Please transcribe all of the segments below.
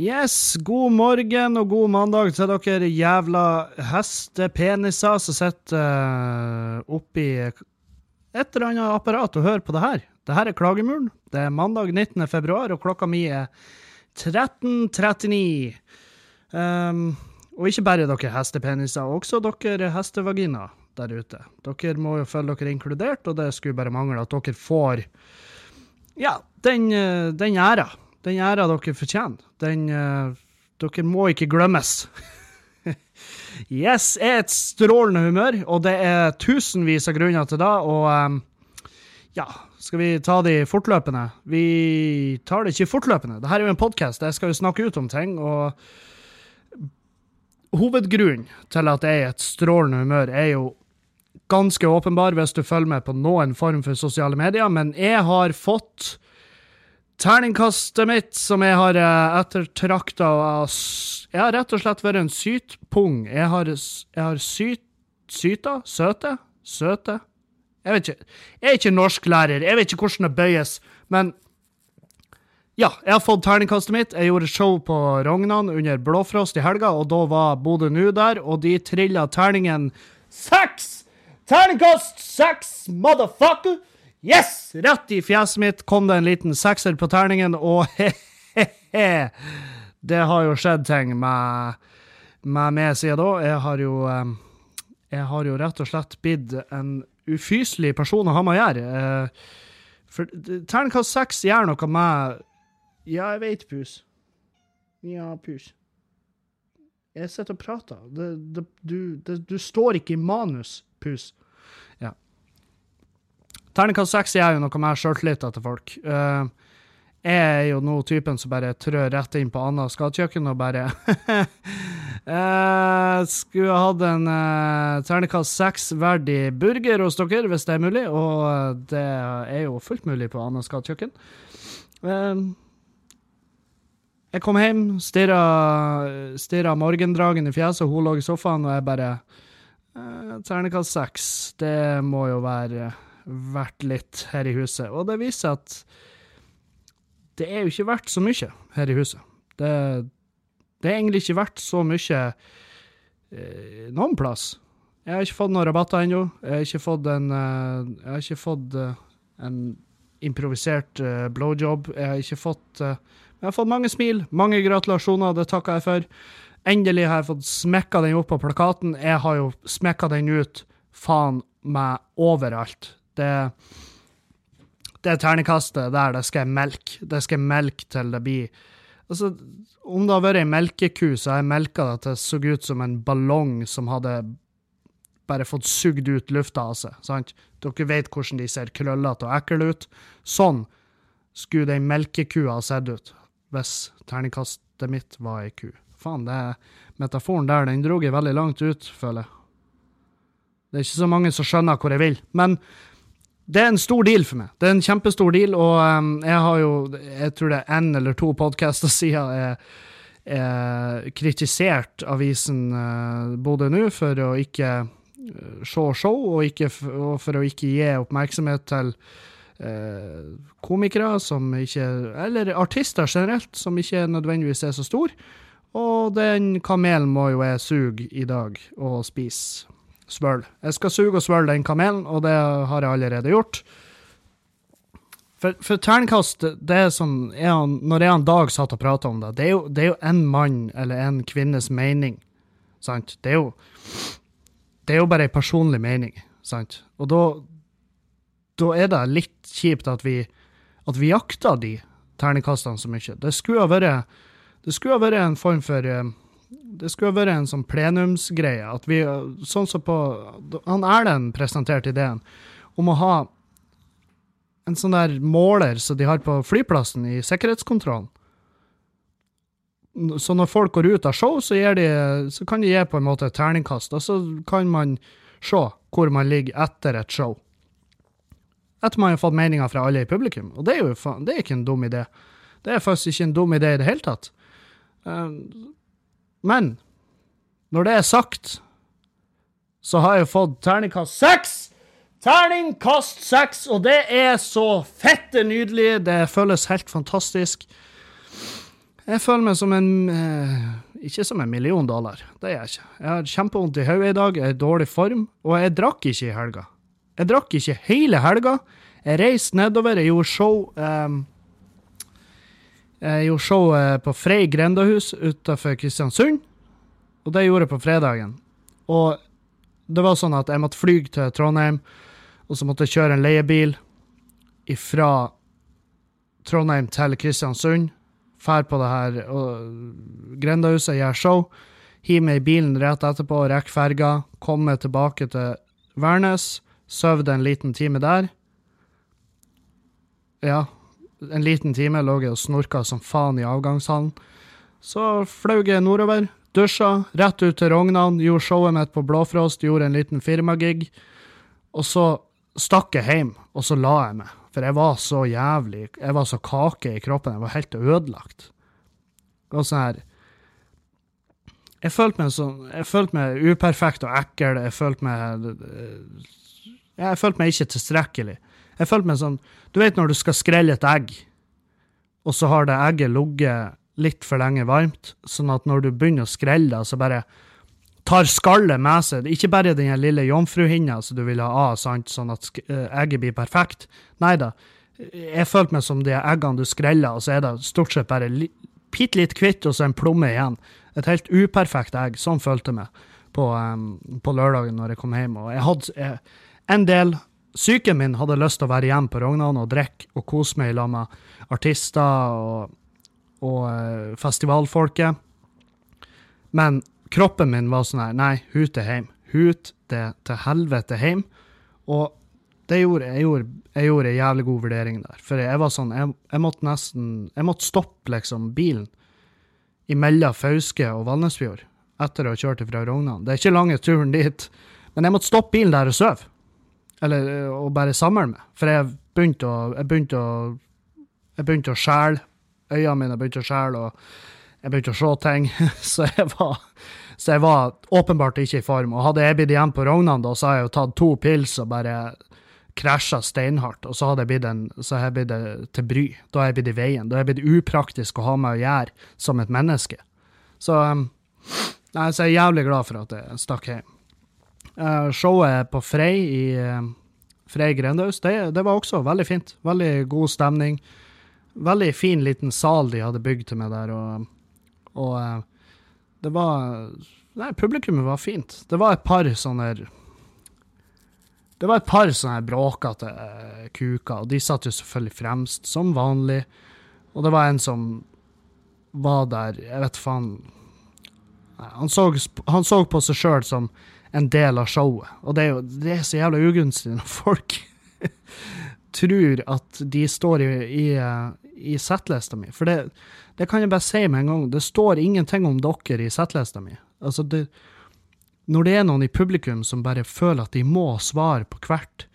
Yes, god morgen og god mandag til dere jævla hestepeniser som sitter uh, oppi et eller annet apparat og hører på det her. Det her er Klagemuren. Det er mandag 19. februar, og klokka mi er 13.39. Um, og ikke bare dere hestepeniser, også dere hestevagina der ute. Dere må jo følge dere inkludert, og det skulle bare mangle at dere får ja, den, eh, den æra den æra dere fortjener. Den uh, Dere må ikke glemmes. yes, er et strålende humør, og det er tusenvis av grunner til det. Og um, ja, skal vi ta de fortløpende? Vi tar det ikke fortløpende. Dette er jo en podkast, jeg skal jo snakke ut om ting. og Hovedgrunnen til at jeg er i et strålende humør, er jo ganske åpenbar hvis du følger med på noen form for sosiale medier, men jeg har fått Terningkastet mitt, som jeg har eh, ettertrakta Jeg har rett og slett vært en sytpung. Jeg har, jeg har syt, syta? Søte? Søte? Jeg vet ikke. Jeg er ikke norsklærer, jeg vet ikke hvordan det bøyes, men ja, jeg har fått terningkastet mitt. Jeg gjorde show på Rognan under Blåfrost i helga, og da var Bodø Nu der, og de trilla terningen seks! Terningkast seks, motherfucker! Yes! Rett i fjeset mitt kom det en liten sekser på terningen, og he-he-he Det har jo skjedd ting med, med meg siden da. Jeg har jo eh, Jeg har jo rett og slett blitt en ufyselig person å ha med å gjøre. Eh, for terningkast seks gjør noe med Ja, jeg vet, pus. Ja, pus. Jeg sitter og prater. Det, det, du, det, du står ikke i manus, pus. Terningkast seks er jo noe mer sjøltillit til folk. Uh, jeg er jo nå typen som bare trør rett inn på Anna skadekjøkken og bare uh, Skulle hatt en uh, terningkast seks-verdig burger hos dere, hvis det er mulig. Og det er jo fullt mulig på Anna skadekjøkken. Uh, jeg kom hjem, stirra morgendragen i fjeset, og hun lå i sofaen, og jeg bare uh, Terningkast seks, det må jo være vært litt her i huset. Og det viser at det er jo ikke verdt så mye her i huset. Det, det er egentlig ikke verdt så mye eh, noen plass. Jeg har ikke fått noen rabatter ennå. Jeg har ikke fått en, eh, ikke fått, eh, en improvisert uh, blowjob. Jeg har ikke fått Jeg har fått mange smil, mange gratulasjoner, det takker jeg for. Endelig har jeg fått smekka den opp på plakaten. Jeg har jo smekka den ut faen meg overalt. Det, det ternekastet der, det skal jeg melke. Det skal jeg melke til det blir Altså, om det har vært ei melkeku, så har jeg melka det til det så ut som en ballong som hadde bare fått sugd ut lufta av seg. sant? Dere vet hvordan de ser krøllete og ekle ut. Sånn skulle den melkekua ha sett ut hvis terningkastet mitt var ei ku. Faen, det metaforen der, den drog jeg veldig langt ut, føler jeg. Det er ikke så mange som skjønner hvor jeg vil. Men det er en stor deal for meg. Det er en kjempestor deal, og um, jeg har jo Jeg tror det er én eller to podkaster siden jeg, jeg kritisert avisen uh, Bodø nå for å ikke uh, se show, og, ikke, og, for å ikke gi oppmerksomhet til uh, komikere som ikke Eller artister generelt, som ikke nødvendigvis er så stor. Og den kamelen må jo jeg suge i dag og spise svøl. Jeg skal suge og svøle den kamelen, og det har jeg allerede gjort. For, for terningkast, det er sånn er han, Når jeg en dag satt og prata om det, det er, jo, det en mann eller en kvinnes mening. Sant? Det er jo Det er jo bare ei personlig mening, sant? Og da Da er det litt kjipt at vi at vi jakter de terningkastene så mye. Det skulle ha vært det skulle ha vært en form for eh, det skulle vært en sånn plenumsgreie. At vi, sånn som på Han Erlend presenterte ideen om å ha en sånn der måler som de har på flyplassen i sikkerhetskontrollen. Så når folk går ut av show, så, de, så kan de gi på en måte et terningkast, og så kan man se hvor man ligger etter et show. Etter man har fått meninger fra alle i publikum. Og det er jo det er ikke en dum idé. Det er faktisk ikke en dum idé i det hele tatt. Uh, men når det er sagt, så har jeg fått terningkast seks! Terningkast seks, og det er så fette nydelig. Det føles helt fantastisk. Jeg føler meg som en eh, Ikke som en million dollar, det gjør jeg ikke. Jeg har kjempevondt i hodet i dag, jeg er i dårlig form, og jeg drakk ikke i helga. Jeg drakk ikke hele helga. Jeg reiste nedover, jeg gjorde show eh, Jeg gjorde show eh, på Frei grendahus utenfor Kristiansund, og det gjorde jeg på fredagen. Og det var sånn at jeg måtte fly til Trondheim, og så måtte jeg kjøre en leiebil fra Trondheim til Kristiansund. Fær på det her og grendahuset, gjør show. Hiv meg i bilen rett etterpå, rekker ferga, Kommer tilbake til Værnes. Sovde en liten time der. Ja, en liten time lå jeg og snorka som faen i avgangshallen. Så fløy jeg nordover, dusja, rett ut til Rognan, gjorde showet mitt på Blåfrost, gjorde en liten firmagig. Og så stakk jeg hjem, og så la jeg meg. For jeg var så jævlig Jeg var så kake i kroppen. Jeg var helt ødelagt. Og sånn her Jeg følte meg sånn Jeg følte meg uperfekt og ekkel. Jeg følte meg Jeg følte meg ikke tilstrekkelig. Jeg følte meg sånn Du vet når du skal skrelle et egg, og så har det egget ligget litt for lenge varmt, sånn at når du begynner å skrelle det, så bare tar skallet med seg. Ikke bare den lille jomfruhinna som du vil ha av, sant, sånn at eh, egget blir perfekt. Nei da. Jeg følte meg som de eggene du skreller, og så er det stort sett bare bitte litt hvitt og så en plomme igjen. Et helt uperfekt egg. Sånn følte jeg meg på, um, på lørdagen når jeg kom hjem. Og jeg hadde jeg, en del Psyken min hadde lyst til å være hjemme på Rognan og drikke og kose meg sammen med artister og, og uh, festivalfolket. Men kroppen min var sånn her Nei, hut er hjem. Hut det til helvete hjem. Og det gjorde jeg. Gjorde, jeg gjorde en jævlig god vurdering der. For jeg var sånn Jeg, jeg måtte nesten Jeg måtte stoppe liksom bilen imellom Fauske og Valnesfjord etter å ha kjørt fra Rognan. Det er ikke lange turen dit, men jeg måtte stoppe bilen der og sove. Eller å bare samle meg. For jeg begynte å Jeg begynte å jeg begynte å skjæle. Øynene mine begynte å skjæle, og jeg begynte å se ting. Så jeg var så jeg var åpenbart ikke i form. Og hadde jeg blitt igjen på Rognan, da, så hadde jeg jo tatt to pils og bare krasja steinhardt. Og så hadde jeg blitt, en, så jeg blitt det til bry. Da hadde jeg blitt i veien. Da hadde jeg blitt upraktisk å ha med å gjøre som et menneske. Så, um, nei, så jeg er jævlig glad for at jeg stakk hjem. Uh, showet på Frei i uh, Frei grendehus, det, det, var også veldig fint. Veldig god stemning. Veldig fin liten sal de hadde bygd til meg der, og, og uh, det var Nei, publikummet var fint. Det var et par sånne Det var et par sånne bråkete kuker, og de satt jo selvfølgelig fremst, som vanlig. Og det var en som var der Jeg vet faen han så, han så på seg sjøl som en del av showet, og det er jo det er så jævla ugunstig når folk tror at de står i, i, i settlista mi. For det, det kan jeg bare si med en gang. Det står ingenting om dere i settlista mi. Altså det, når det er noen i publikum som bare føler at de må svare på hvert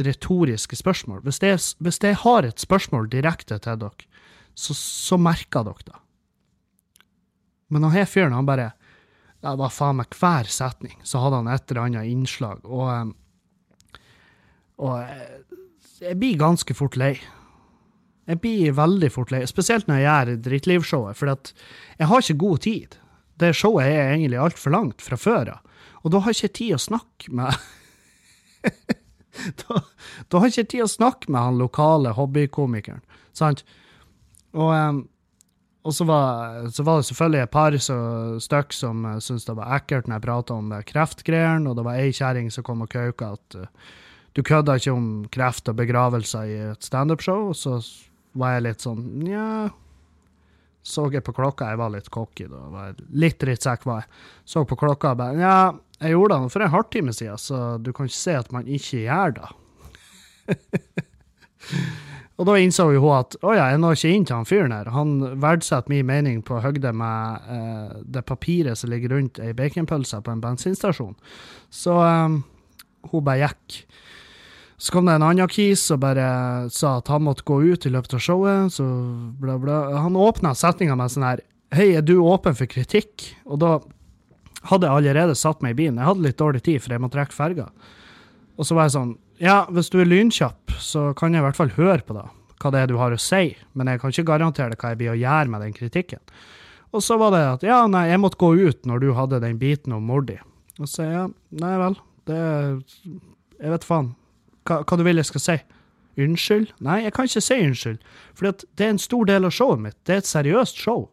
retoriske spørsmål Hvis jeg, hvis jeg har et spørsmål direkte til dere, så, så merker dere det. Men han her fyren, han bare Det var faen meg hver setning, så hadde han et eller annet innslag, og eh, Og jeg blir ganske fort lei. Jeg blir veldig fort lei, spesielt når jeg gjør Drittlivshowet, for jeg har ikke god tid. Det showet er egentlig altfor langt fra før av, og da har jeg ikke tid å snakke med da, da, har jeg ikke tid å snakke med han lokale hobbykomikeren, sant? Og, um, og så, var, så, var, det selvfølgelig et par stykk som uh, syntes det var ekkelt når jeg prata om kreftgreiene, og det var ei kjerring som kom og kauka at uh, du kødda ikke om kreft og begravelser i et standup-show, og så var jeg litt sånn Nja Så jeg på klokka, jeg var litt cocky da. Var litt drittsekk var jeg. Så på klokka og bare Nja, jeg gjorde det for en halvtime siden, så du kan ikke si at man ikke gjør det. og da innså jo hun at å ja, jeg når ikke inn til han fyren her. Han verdsetter min mening på høgde med eh, det papiret som ligger rundt ei baconpølse på en bensinstasjon. Så um, hun bare gikk. Så kom det en annen kis og bare sa at han måtte gå ut i løpet av showet. Så bla, bla. Han åpna setninga med sånn her Hei, er du åpen for kritikk? Og da hadde jeg allerede satt meg i bilen. Jeg hadde litt dårlig tid, for jeg måtte rekke ferga. Og så var jeg sånn Ja, hvis du er lynkjapp, så kan jeg i hvert fall høre på det. hva det er du har å si, men jeg kan ikke garantere hva jeg blir å gjøre med den kritikken. Og så var det at ja, nei, jeg måtte gå ut når du hadde den biten om mor di. Og så ja, nei vel, det Jeg vet faen. Hva, hva du vil jeg skal si? Unnskyld? Nei, jeg kan ikke si unnskyld, for det er en stor del av showet mitt. Det er et seriøst show.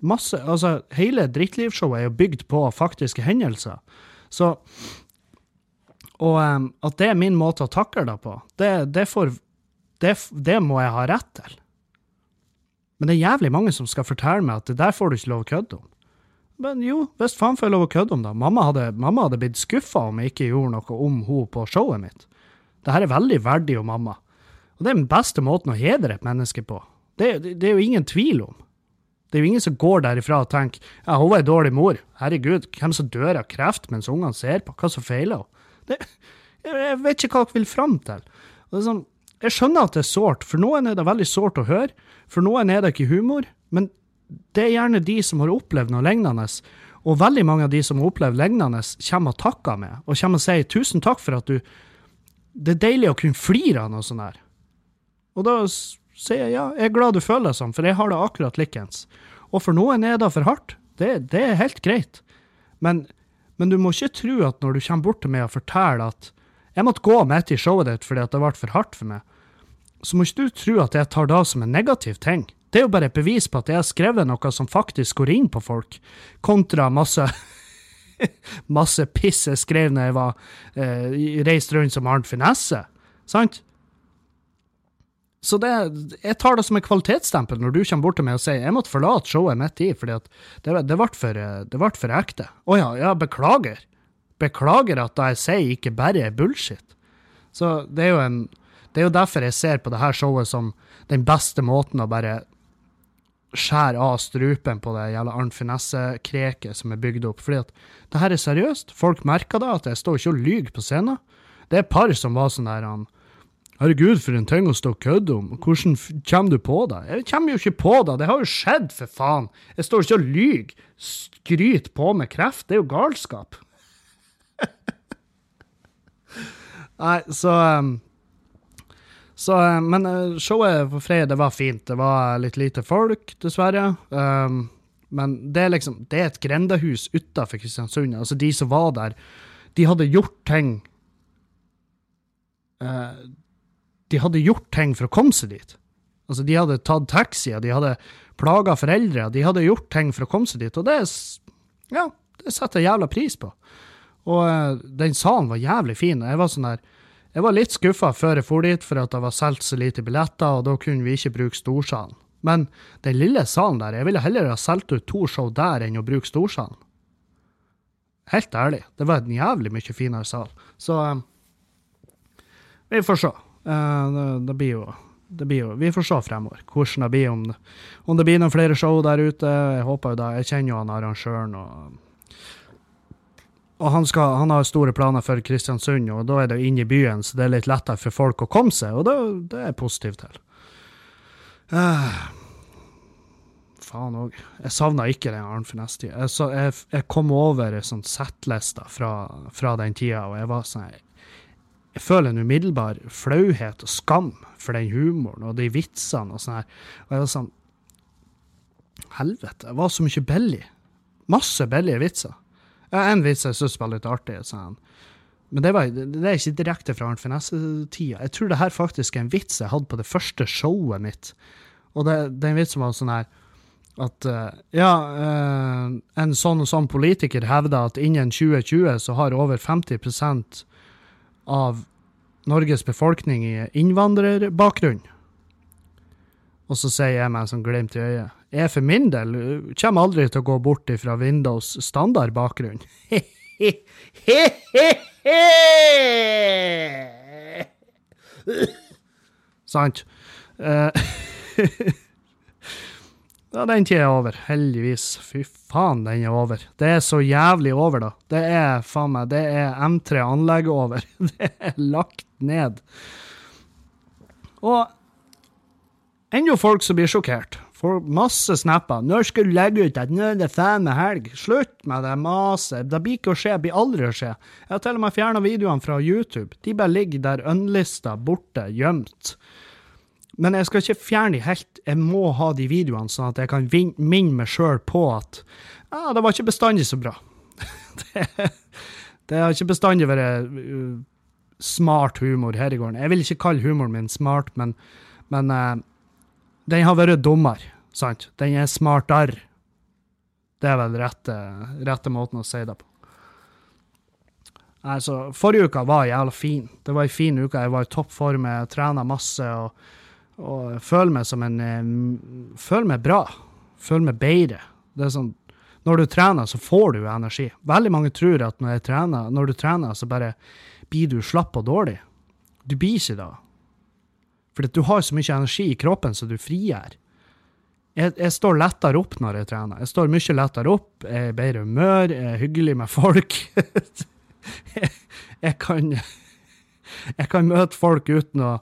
Masse, altså, hele Drittlivshowet er jo bygd på faktiske hendelser. Så Og um, at det er min måte å takle det på, det, det, får, det, det må jeg ha rett til. Men det er jævlig mange som skal fortelle meg at det der får du ikke lov å kødde om. Men jo, hvis faen får jeg lov å kødde om det. Mamma hadde, mamma hadde blitt skuffa om jeg ikke gjorde noe om henne på showet mitt. Det her er veldig verdig om mamma. Og det er den beste måten å hedre et menneske på. Det, det, er jo ingen tvil om. Det er jo ingen som går derifra og tenker ja, hun var ei dårlig mor. Herregud, hvem som dør av kreft mens ungene ser på? Hva som feiler henne? Jeg vet ikke hva dere vil fram til. Sånn, jeg skjønner at det er sårt. For noen er det veldig sårt å høre. For noen er det ikke humor. Men det er gjerne de som har opplevd noe lignende. Og veldig mange av de som har opplevd lignende, kommer og takker meg. Og kommer og sier 'tusen takk for at du Det er deilig å kunne flire av noe sånt her. Og da sier jeg ja, jeg er glad du føler det sånn, for jeg har det akkurat likens. Og for noen er det for hardt. Det, det er helt greit. Men, men, du må ikke tro at når du kommer bort til meg og forteller at jeg måtte gå midt i showet ditt fordi det ble for hardt for meg, så må ikke du tro at jeg tar det som en negativ ting. Det er jo bare et bevis på at jeg har skrevet noe som faktisk går inn på folk, kontra masse masse piss jeg skrev når jeg var eh, reist rundt som Arnt Finesse. Sant? Så det, jeg tar det som en kvalitetsstempel når du kommer bort til meg og sier jeg måtte forlate showet midt i fordi det, det, ble for, det ble for ekte. Å ja, ja, beklager. Beklager at det jeg sier ikke bare er bullshit. Så det er jo en det er jo derfor jeg ser på det her showet som den beste måten å bare skjære av strupen på det jævla Arnt Finesse-kreket som er bygd opp. Fordi at det her er seriøst. Folk merker det, at jeg står ikke og lyver på scenen. Det er et par som var sånn der han Herregud, for en ting å stå og kødde om. Hvordan kommer du på det? Jeg kommer jo ikke på det, det har jo skjedd, for faen. Jeg står ikke og lyver. Skryt på med kreft. Det er jo galskap. Nei, så um, så, eh, men eh, showet på fredag var fint. Det var litt lite folk, dessverre. Um, men det er liksom Det er et grendehus utafor Kristiansund. Altså, de som var der, de hadde gjort ting uh, De hadde gjort ting for å komme seg dit. Altså, de hadde tatt taxier, de hadde plaga foreldre, de hadde gjort ting for å komme seg dit. Og det, ja, det setter jeg jævla pris på. Og uh, den salen var jævlig fin. Jeg var sånn der jeg var litt skuffa før jeg for dit, for at det var solgt så lite billetter, og da kunne vi ikke bruke storsalen. Men den lille salen der, jeg ville heller ha solgt ut to show der enn å bruke storsalen. Helt ærlig, det var en jævlig mye finere sal. Så um, vi får se. Uh, det, blir jo, det, blir jo, Vi får se fremover hvordan det blir, om det, om det blir noen flere show der ute. Jeg håper jo det. Jeg kjenner jo han arrangøren. og og han, skal, han, har store planer for Kristiansund, og da er det inne i byen, så det er litt lettere for folk å komme seg, og det, det er jeg positiv til. Uh, faen òg. Jeg savna ikke den Arnt tid. Jeg, jeg, jeg, kom over ei sånn settliste fra, fra, den tida, og jeg var sånn Jeg føler en umiddelbar flauhet og skam for den humoren og de vitsene og sånn her. Og jeg var sånn Helvete, det var så mye billig. Masse billige vitser. Ja, en vits jeg syns var litt artig, sa han. Men det, var, det, er ikke direkte fra Arnt Finesse-tida. Jeg tror det her faktisk er en vits jeg hadde på det første showet mitt. Og det, det er en vits som var sånn her at uh, ja, uh, en sånn og sånn politiker hevder at innen 2020 så har over 50 av Norges befolkning i innvandrerbakgrunn. Og så sier jeg meg som glimt i øyet jeg for min del kommer aldri til å gå bort ifra Windows standardbakgrunn. Sant? Uh, ja, den tida er over, heldigvis. Fy faen, den er over. Det er så jævlig over, da. Det er faen meg, det er M3 anlegget over. Det er lagt ned. Og enda folk som blir sjokkert. Får masse snapper. 'Når skal du legge ut at nå er det faen meg helg?' Slutt med det maset. Det blir ikke å skje. Det blir aldri å skje. Jeg har til og med fjerna videoene fra YouTube. De bare ligger der unlista, borte, gjemt. Men jeg skal ikke fjerne de helt. Jeg må ha de videoene, sånn at jeg kan minne meg sjøl på at ja, det var ikke bestandig så bra. det, det har ikke bestandig vært uh, smart humor her i gården. Jeg vil ikke kalle humoren min smart, men, men uh, den har vært dummere, sant? Den er smartere. Det er vel rette, rette måten å si det på. Altså, forrige uka var jævla fin. Det var ei fin uke. Jeg var i toppform, trena masse og, og føler meg som en eh, Føler meg bra. Føler meg bedre. Det er sånn Når du trener, så får du energi. Veldig mange tror at når, trener, når du trener, så bare blir du slapp og dårlig. Du blir ikke det. Fordi du har så mye energi i kroppen så du frigjør. Jeg, jeg står lettere opp når jeg trener. Jeg står mye lettere opp, jeg er i bedre humør, jeg er hyggelig med folk. jeg, jeg kan Jeg kan møte folk uten å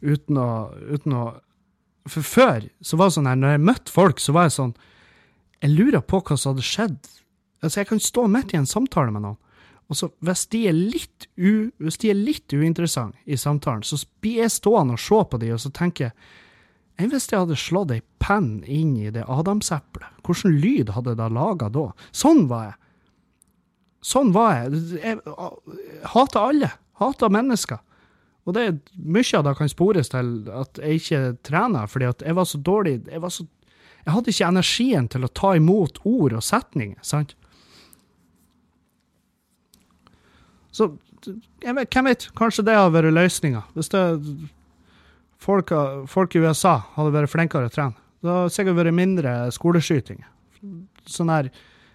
Uten å, uten å For før så var det sånn her, når jeg møtte folk, så var jeg sånn Jeg lurer på hva som hadde skjedd. Altså, jeg kan stå midt i en samtale med noen, og så hvis de er litt, u, hvis de er litt uinteressante i samtalen, så blir jeg stående og se på de, og så tenker jeg enn hvis jeg hadde slått ei penn inn i det adamseplet? Hvilken lyd hadde jeg da laga da? Sånn var jeg. Sånn var jeg. Jeg hater alle. Hater mennesker. Og det er mye av det kan spores til at jeg ikke trener, fordi at jeg var så dårlig Jeg, så, jeg hadde ikke energien til å ta imot ord og setninger, sant? Så vet, hvem vet, kanskje det hadde vært løsninga. Hvis det folk, folk, i USA hadde vært flinkere til å trene, da hadde det sikkert vært mindre skoleskyting. Sånn her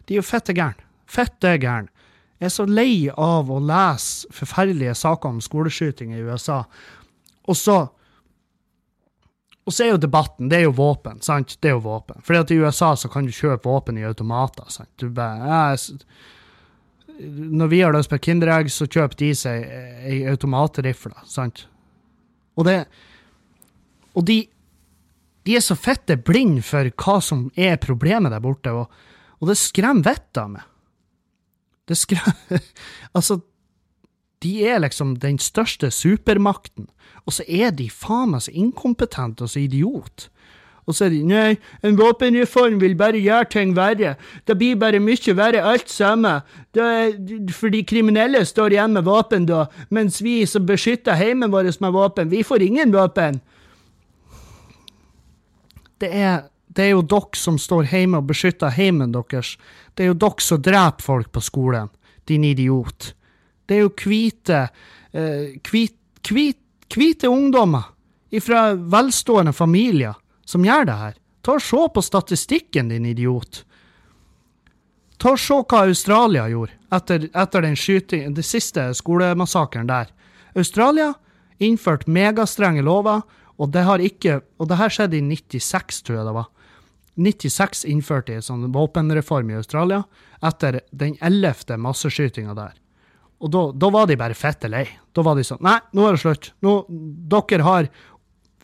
De er jo fette gærne. Fette gærne. Jeg er så lei av å lese forferdelige saker om skoleskyting i USA. Og så Og så er jo debatten Det er jo våpen, sant? Det er jo våpen. Fordi at i USA så kan du kjøpe våpen i automater. sant? Du bare ja, Når vi har lyst på Kinderegg, så kjøper de seg ei automatrifle, sant? Og det og de, de er så fette blinde for hva som er problemet der borte, og, og det skremmer vettet av meg. Det skra... Altså, de er liksom den største supermakten, og så er de faen meg så inkompetente og så idiot. Og så er de Nei, en våpenreform vil bare gjøre ting verre. Det blir bare mye verre alt sammen. For de kriminelle står igjen med våpen da, mens vi som beskytter heimen vår med våpen, vi får ingen våpen det er, det er jo dere som står hjemme og beskytter heimen deres. Det er jo dere som dreper folk på skolen, din idiot. Det er jo hvite eh, hvite ungdommer fra velstående familier som gjør det her. Ta og Se på statistikken, din idiot. Ta og Se hva Australia gjorde etter, etter den skyting, den siste skolemassakren der. Australia innførte megastrenge lover og det har ikke Og det her skjedde i 96, tror jeg det var. 96 innførte en sånn våpenreform i Australia etter den ellevte masseskytinga der. Og da, var de bare fette lei. Da var de sånn Nei, nå er det slutt. Nå, dere har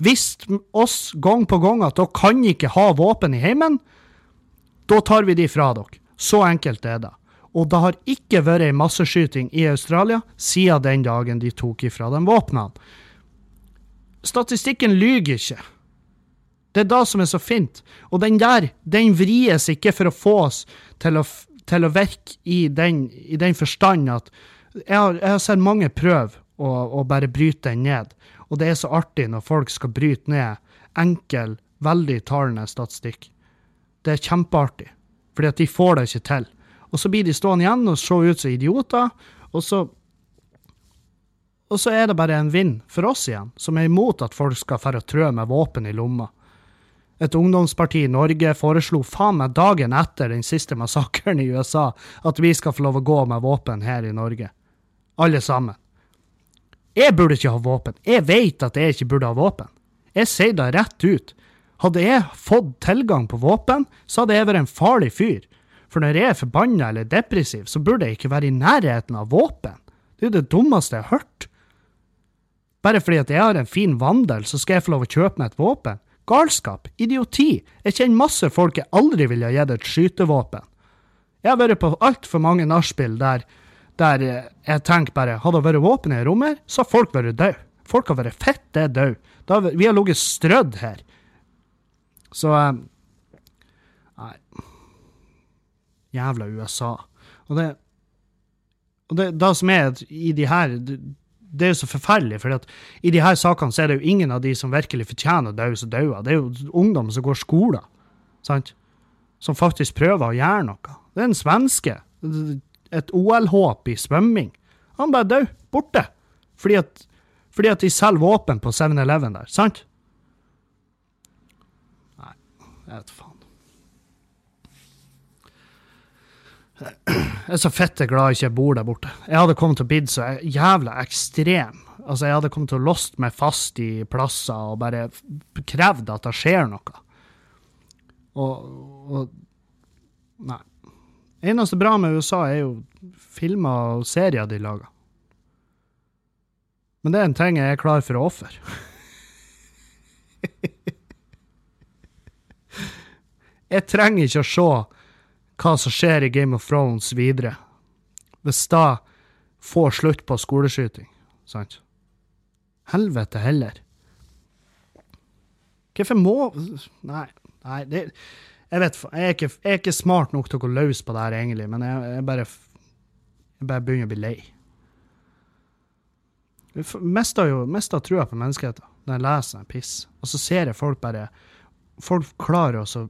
visst oss gang på gang at dere kan ikke ha våpen i heimen. Da tar vi de fra dere. Så enkelt er det. Og det har ikke vært ei masseskyting i Australia siden den dagen de tok ifra dem våpnene. Statistikken lyver ikke. Det er det som er så fint. Og den der, den vries ikke for å få oss til å, til å virke i den, i den forstand at jeg har, jeg har, sett mange prøve å, å, bare bryte den ned, og det er så artig når folk skal bryte ned enkel, veldig talende statistikk. Det er kjempeartig, fordi at de får det ikke til. Og så blir de stående igjen og se ut som idioter, og så og så er det bare en vind for oss igjen, som er imot at folk skal fære trø med våpen i lomma. Et ungdomsparti i Norge foreslo faen meg dagen etter den siste massakren i USA at vi skal få lov å gå med våpen her i Norge. Alle sammen. Jeg burde ikke ha våpen. Jeg vet at jeg ikke burde ha våpen. Jeg sier det rett ut. Hadde jeg fått tilgang på våpen, så hadde jeg vært en farlig fyr. For når jeg er forbanna eller depressiv, så burde jeg ikke være i nærheten av våpen. Det er jo det dummeste jeg har hørt. Bare fordi at jeg har en fin vandel, så skal jeg få lov å kjøpe meg et våpen? Galskap. Idioti. Jeg kjenner masse folk jeg aldri ville ha gitt et skytevåpen. Jeg har vært på altfor mange nachspiel der, der jeg tenker bare hadde det vært våpen i rommet, så har folk vært døde. Folk har vært fett det døde. Vi har ligget strødd her. Så eh, Nei. Jævla USA. Og det og det, det som er i de her det er jo så forferdelig, for i de her sakene så er det jo ingen av de som virkelig fortjener å dø, som dauer. Det er jo ungdom som går skoler, sant? som faktisk prøver å gjøre noe. Det er en svenske. Et OL-håp i svømming. Han bare døde. Borte. Fordi at, fordi at de selger våpen på 7-Eleven der, sant? Nei, jeg vet faen. Jeg er så fette glad jeg ikke bor der borte. Jeg hadde kommet til å blitt så jævla ekstrem. Altså, jeg hadde kommet til å låst meg fast i plasser og bare krevd at det skjer noe. Og, og Nei. Eneste bra med USA er jo filmer og serier de lager. Men det er en ting jeg er klar for å ofre. jeg trenger ikke å se hva som skjer i Game of Thrones videre. Hvis da får slutt på skoleskyting, sant? Helvete heller. Hvorfor må Nei, nei det, jeg vet jeg er, ikke, jeg er ikke smart nok til å gå løs på det her, egentlig, men jeg, jeg, bare, jeg bare begynner å bli lei. Jeg mister jo mister trua på menneskeheten når jeg leser en piss, og så ser jeg folk bare Folk klarer å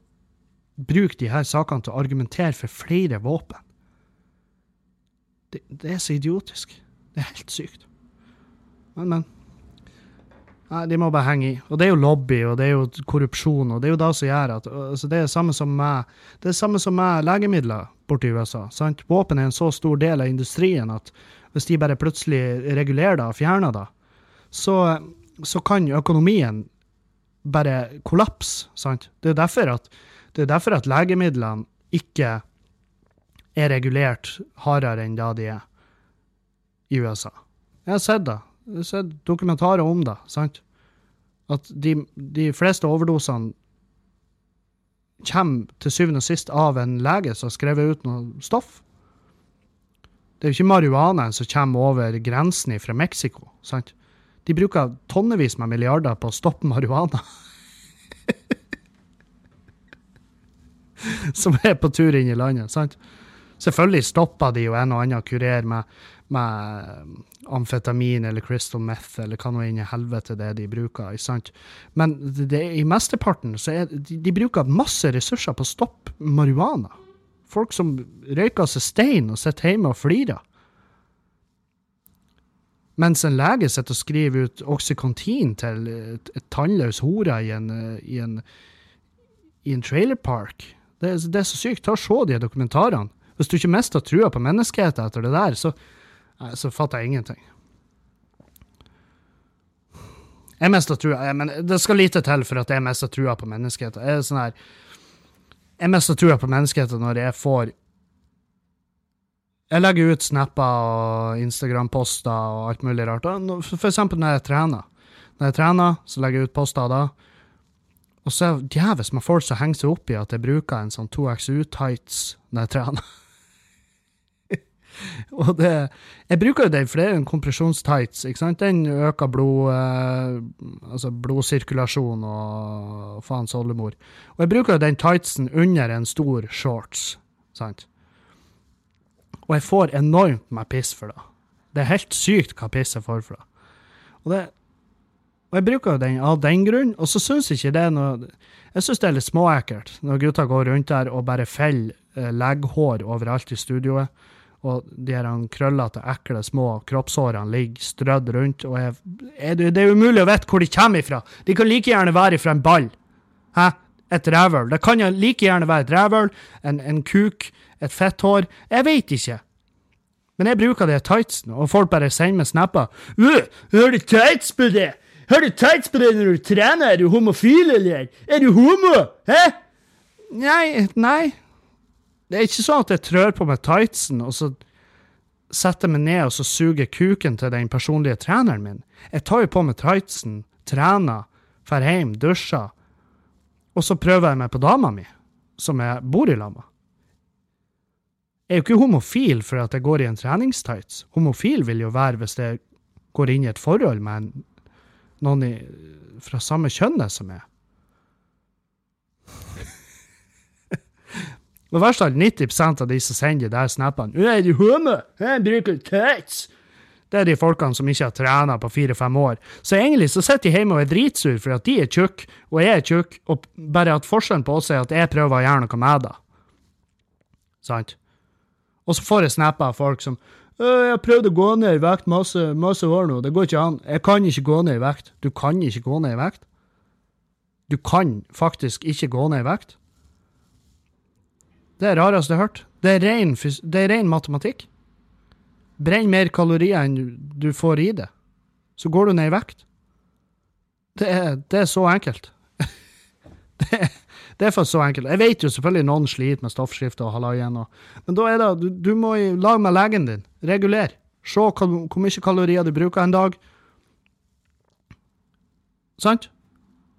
bruke de her sakene til å argumentere for flere våpen. Det, det, er så idiotisk. Det er helt sykt. Men, men. Nei, de må bare henge i. Og det er jo lobby, og det er jo korrupsjon, og det er jo det som gjør at altså Det er samme som med, det er samme som meg legemidler borti USA. sant? Våpen er en så stor del av industrien at hvis de bare plutselig regulerer det og fjerner det, så, så kan økonomien bare kollapse. sant? Det er derfor at det er derfor at legemidlene ikke er regulert hardere enn da de er i USA. Jeg har sett det. Jeg har sett dokumentarer om det. sant? At de, de fleste overdosene kommer til syvende og sist av en lege som har skrevet ut noe stoff. Det er jo ikke marihuanaen som kommer over grensen fra Mexico. sant? De bruker tonnevis med milliarder på å stoppe marihuana. som er på tur inn i landet. sant? Selvfølgelig stoppa de jo en og annen kurer med, med amfetamin eller crystal meth eller hva nå inn i helvete det de bruker. sant? Men det, i mesteparten så er de, de bruker masse ressurser på å stoppe marihuana. Folk som røyker seg stein og sitter hjemme og flirer. Mens en lege sitter og skriver ut Oxycontin til et tannløs hore i en, i en, i en trailerpark. Det, det, er så sykt. Ta og Se de dokumentarene. Hvis du ikke mister trua på menneskeheten etter det der, så, så fatter jeg ingenting. Jeg mister trua, men det skal lite til for at jeg mister trua på menneskeheten. Jeg sånn her Jeg mister trua på menneskeheten når jeg får Jeg legger ut snapper og Instagram-poster og alt mulig rart. For eksempel når jeg trener. Når jeg trener, så legger jeg ut poster da. Og så er djevelsk med folk som henger seg opp i at jeg bruker en sånn 2XU-tights når jeg trener. og det Jeg bruker jo den, for det er jo en kompresjonstights. ikke sant? Den øker blod, eh, altså blodsirkulasjon og faens oldemor. Og jeg bruker jo den tightsen under en stor shorts. sant? Og jeg får enormt med piss for det. Det er helt sykt hva piss jeg får for det. Og det og jeg bruker jo den av den grunn, og så syns jeg ikke det er noe Jeg syns det er litt småekkelt når gutta går rundt der og bare feller eh, legghår overalt i studioet, og de her krøllete, ekle, små kroppshårene ligger strødd rundt, og jeg, er det, det, er umulig å vite hvor de kommer ifra. De kan like gjerne være ifra en ball. Hæ? Et rævhøl. Det kan like gjerne være et rævhøl, en, en kuk, et fetthår. Jeg veit ikke. Men jeg bruker de tightsene, og folk bare sender meg snapper. 'Har du tights på det?' Har du tights på deg når du trener? Er du homofil, eller? Er du homo? Hæ? Nei, nei. Det er ikke sånn at jeg trør på meg tightsen, og så setter meg ned og så suger kuken til den personlige treneren min. Jeg tar jo på meg tightsen, trener, drar hjem, dusjer, og så prøver jeg meg på dama mi, som jeg bor i lag med. Jeg er jo ikke homofil for at jeg går i en treningstights. Homofil vil jo være hvis jeg går inn i et forhold med en noen i, fra samme kjønnet som meg. Og verst av alt, 90 av de som sender de der snappene 'Er du homo? Jeg bruker tits!' Det er de folkene som ikke har trena på fire-fem år. Så egentlig så sitter de hjemme og er dritsur for at de er tjukke, og jeg er tjukk, og bare at forskjellen på oss er at jeg prøver å gjøre noe med det. Sant? Og så får jeg snapper av folk som «Øh, 'Jeg har prøvd å gå ned i vekt masse, masse år nå, det går ikke an.' Jeg kan ikke gå ned i vekt. Du kan ikke gå ned i vekt. Du kan faktisk ikke gå ned i vekt. Det er det rareste jeg har hørt. Det er ren, det er ren matematikk. Brenn mer kalorier enn du får i det, så går du ned i vekt. Det er, det er så enkelt. det, er, det er for så enkelt. Jeg vet jo selvfølgelig noen sliter med stoffskifte og halaien, men da er det du, du må i lag med legen din. Reguler. Se hvor, hvor mye kalorier du bruker en dag. Sant?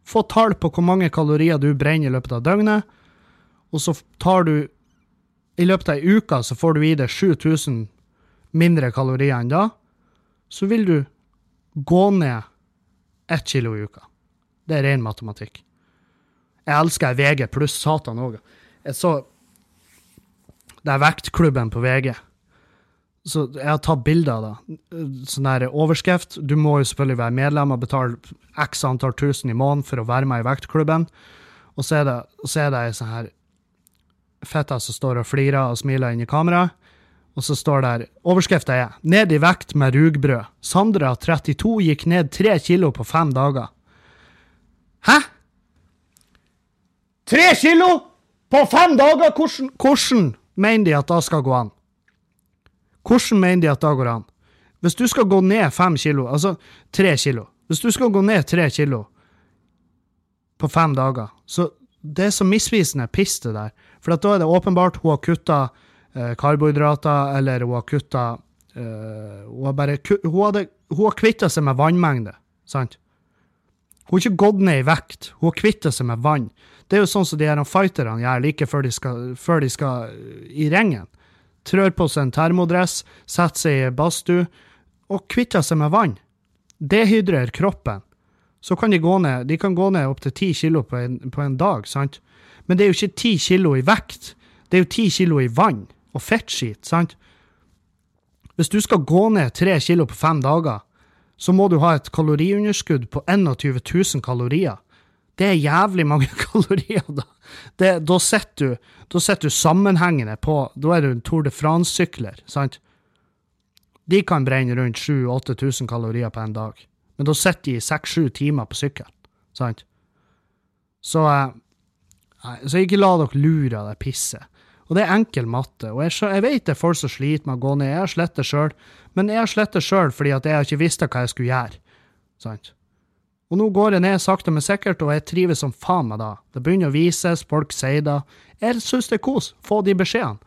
Få tall på hvor mange kalorier du brenner i løpet av døgnet, og så tar du I løpet av ei uke så får du i deg 7000 mindre kalorier enn da, så vil du gå ned ett kilo i uka. Det er ren matematikk. Jeg elsker VG pluss satan òg. Jeg så Det er vektklubben på VG. Så jeg har tatt bilder av det. Sånn der overskrift. Du må jo selvfølgelig være medlem og betale x antall tusen i måneden for å være med i vektklubben. Og så er det, så er det ei sånn her fetta som står og flirer og smiler inn i kameraet. Og så står der Overskrifta er 'Ned i vekt med rugbrød'. Sandra, 32, gikk ned tre kilo på fem dager. Hæ? Tre kilo på fem dager? Hvordan, hvordan mener de at det skal gå an? Hvordan mener de at det går an? Hvis du skal gå ned fem kilo, altså tre kilo Hvis du skal gå ned tre kilo på fem dager, så det er så misvisende piss, det der. For da er det åpenbart hun har kutta eh, karbohydrater, eller hun har kutta eh, Hun har bare har kvitta seg med vannmengde, sant? Hun har ikke gått ned i vekt, hun har kvittet seg med vann. Det er jo sånn som de her fighterne gjør like før de skal, før de skal eh, i ringen. Trør på seg en termodress, setter seg i badstue og kvitter seg med vann. Dehydrer kroppen. Så kan de gå ned de kan gå ned opptil ti kilo på en, på en dag, sant? Men det er jo ikke ti kilo i vekt. Det er jo ti kilo i vann og fettskit, sant? Hvis du skal gå ned tre kilo på fem dager, så må du ha et kaloriunderskudd på 21 000 kalorier. Det er jævlig mange kalorier, da. Det, da sitter du, du sammenhengende på Da er du en Tour de France-sykler, sant? De kan brenne rundt 7000-8000 kalorier på en dag. Men da sitter de i 6-7 timer på sykkel, sant? Så, eh, nei, så ikke la dere lure av det pisset. Og det er enkel matte. Og jeg, jeg vet det er folk som sliter med å gå ned. Jeg har slitt det sjøl. Men jeg det sjøl fordi at jeg ikke visst hva jeg skulle gjøre. Sant? Og nå går jeg ned sakte, men sikkert, og jeg trives som faen meg da. Det begynner å vises, folk sier det. Jeg syns det er kos. Få de beskjedene.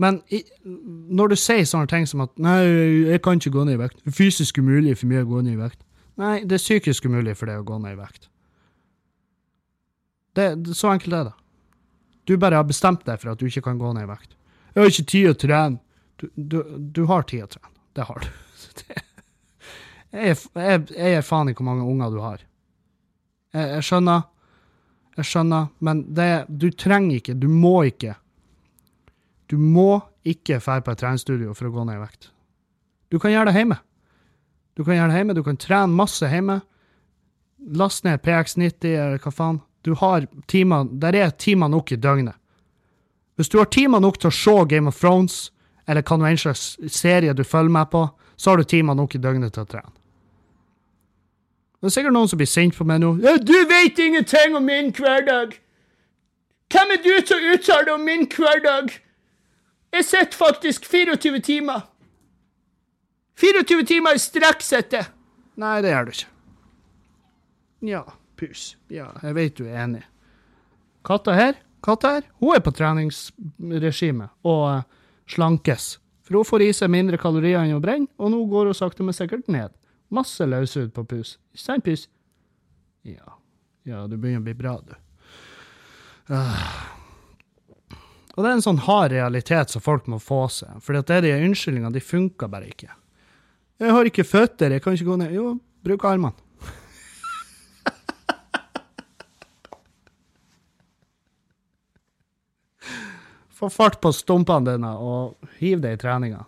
Men i, når du sier sånne ting som at 'nei, jeg kan ikke gå ned i vekt', det er fysisk umulig for meg å gå ned i vekt. Nei, det er psykisk umulig for deg å gå ned i vekt. Det, det, så enkelt er det. Du bare har bestemt deg for at du ikke kan gå ned i vekt. 'Jeg har ikke tid å trene'. Du, du, har tid å trene. Det har du. Jeg, jeg, jeg er faen i hvor mange unger du har. Jeg, jeg skjønner. Jeg skjønner, men det, du trenger ikke, du må ikke. Du må ikke dra på et treningsstudio for å gå ned i vekt. Du kan gjøre det hjemme. Du kan gjøre det hjemme, du kan trene masse hjemme. Last ned PX90 eller hva faen. Du har timer, der er timer nok i døgnet. Hvis du har timer nok til å se Game of Thrones, eller hva nå en slags serie du følger med på, så har du timer nok i døgnet til å trene. Det er sikkert noen som blir sint på meg nå. Ja, 'Du vet ingenting om min hverdag!' Hvem er du til å uttale deg om min hverdag? Jeg sitter faktisk 24 timer. 24 timer i strekk sitter jeg. Nei, det gjør du ikke. Ja, pus. Ja, jeg vet du er enig. Katta her, katta her, hun er på treningsregime og slankes. For hun får i seg mindre kalorier enn hun brenner, og nå går hun sakte, men sikkert ned. Masse løshud på pus. Ikke sant, pus? Ja. Ja, du begynner å bli bra, du. Uh. Og det er en sånn hard realitet som folk må få seg. For det er de unnskyldningene, de funker bare ikke. Jeg har ikke føtter, jeg kan ikke gå ned. Jo, Bruk armene. Få fart på stumpene dine og hiv det i treninga.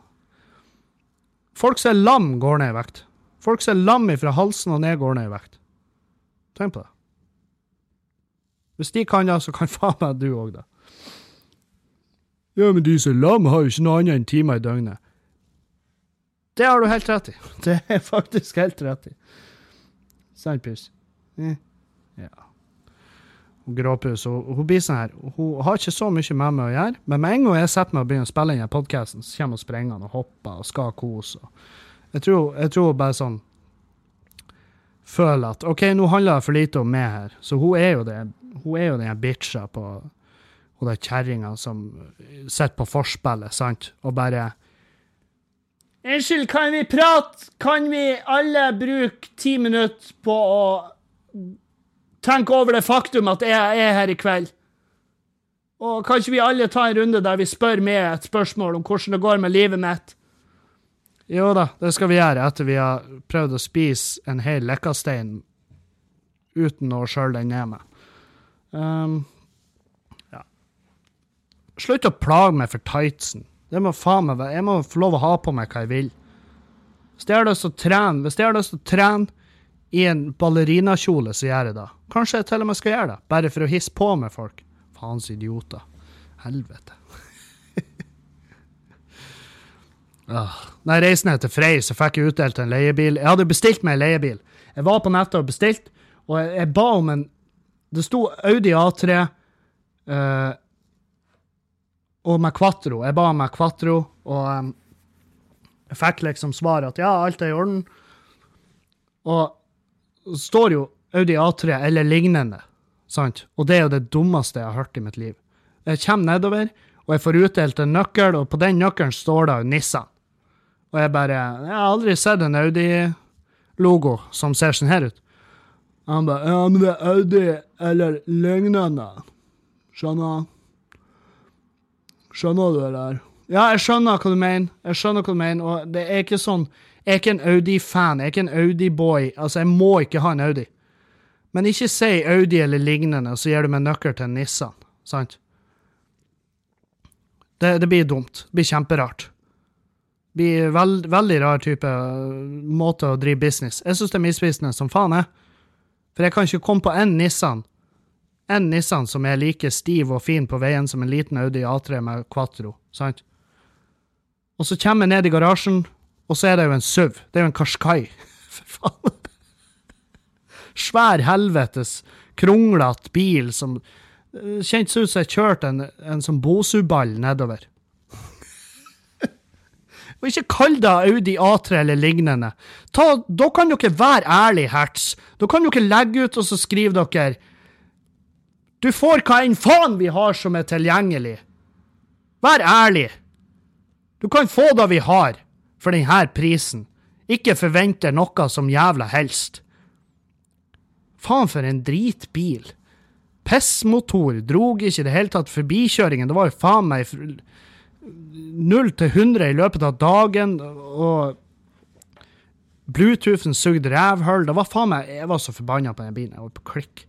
Folk som er lam, går ned i vekt. Folk som er lam fra halsen og ned, går ned i vekt. Tenk på det. Hvis de kan det, så kan faen meg du òg det. Ja, men de som er lam, har jo ikke noe annet enn timer i døgnet. Det har du helt rett i. Det er faktisk helt rett i. Sant, Pus? Eh. Ja. Og Gråpus hun, hun blir sånn her, hun har ikke så mye med meg å gjøre, men med en gang jeg setter meg og begynner å spille inn podkasten, så kommer hun springende og hopper og skal kose. Jeg tror, jeg tror bare sånn føler at OK, nå handler det for lite om meg her. Så hun er jo det, hun er jo den bitcha på hun der kjerringa som sitter på forspillet, sant, og bare Unnskyld, kan vi prate? Kan vi alle bruke ti minutter på å tenke over det faktum at jeg er her i kveld? Og kan ikke vi alle ta en runde der vi spør meg et spørsmål om hvordan det går med livet mitt? Jo da, det skal vi gjøre etter vi har prøvd å spise en hel lekkastein uten å skjøle den ned med. Um, ja. Slutt å plage meg for tightsen. Det må faen meg være. Jeg må få lov å ha på meg hva jeg vil. Hvis jeg har lyst til å trene, hvis jeg har lyst til å trene i en ballerinakjole, så gjør jeg det. Kanskje jeg til og med skal gjøre det, bare for å hisse på med folk. Faens idioter. Helvete. ah. Jeg reiste ned til Frei, så fikk jeg utdelt en leiebil. Jeg hadde bestilt meg en leiebil. Jeg var på nettet og bestilte, og jeg, jeg ba om en Det sto Audi A3 uh, og med Quatro. Jeg ba om en Quatro, og um, jeg fikk liksom svar at ja, alt er i orden. Og det står jo Audi A3 eller lignende, sant? Og det er jo det dummeste jeg har hørt i mitt liv. Jeg kommer nedover, og jeg får utdelt en nøkkel, og på den nøkkelen står det Nissan. Og jeg bare Jeg har aldri sett en Audi-logo som ser sånn her ut. Han bare Ja, men det er Audi eller lignende. Skjønner? Skjønner du, eller? Ja, jeg skjønner hva du mener. Jeg skjønner hva du mener, og det er ikke sånn Jeg er ikke en Audi-fan. Jeg er ikke en Audi-boy. Altså, jeg må ikke ha en Audi. Men ikke si Audi eller lignende, så gir du meg nøkkel til Nissan. Sant? Det, det blir dumt. Det blir kjemperart. Det blir veld, veldig rar type måte å drive business. Jeg syns det er misvisende som faen, jeg. For jeg kan ikke komme på en Nissan en Nissan som er like stiv og fin på veien som en liten Audi A3 med Quatro. sant? Og så kommer jeg ned i garasjen, og så er det jo en SUV. Det er jo en Qashqai. For faen. Svær helvetes kronglete bil som Kjentes ut som jeg kjørte en, en sånn Bosu-ball nedover. Og ikke kall det Audi A3 eller lignende. Ta, da kan dere være ærlige, herts. Da kan dere legge ut, og så skriver dere Du får hva enn faen vi har som er tilgjengelig. Vær ærlig. Du kan få det vi har, for denne prisen. Ikke forvente noe som jævla helst. Faen for en dritbil. Pissmotor drog ikke i det hele tatt forbikjøringen. Det var jo faen meg null til 100 i løpet av dagen, og Bluetoothen sugde rævhull. Det var faen meg Jeg var så forbanna på den bilen. Jeg holdt på å klikke.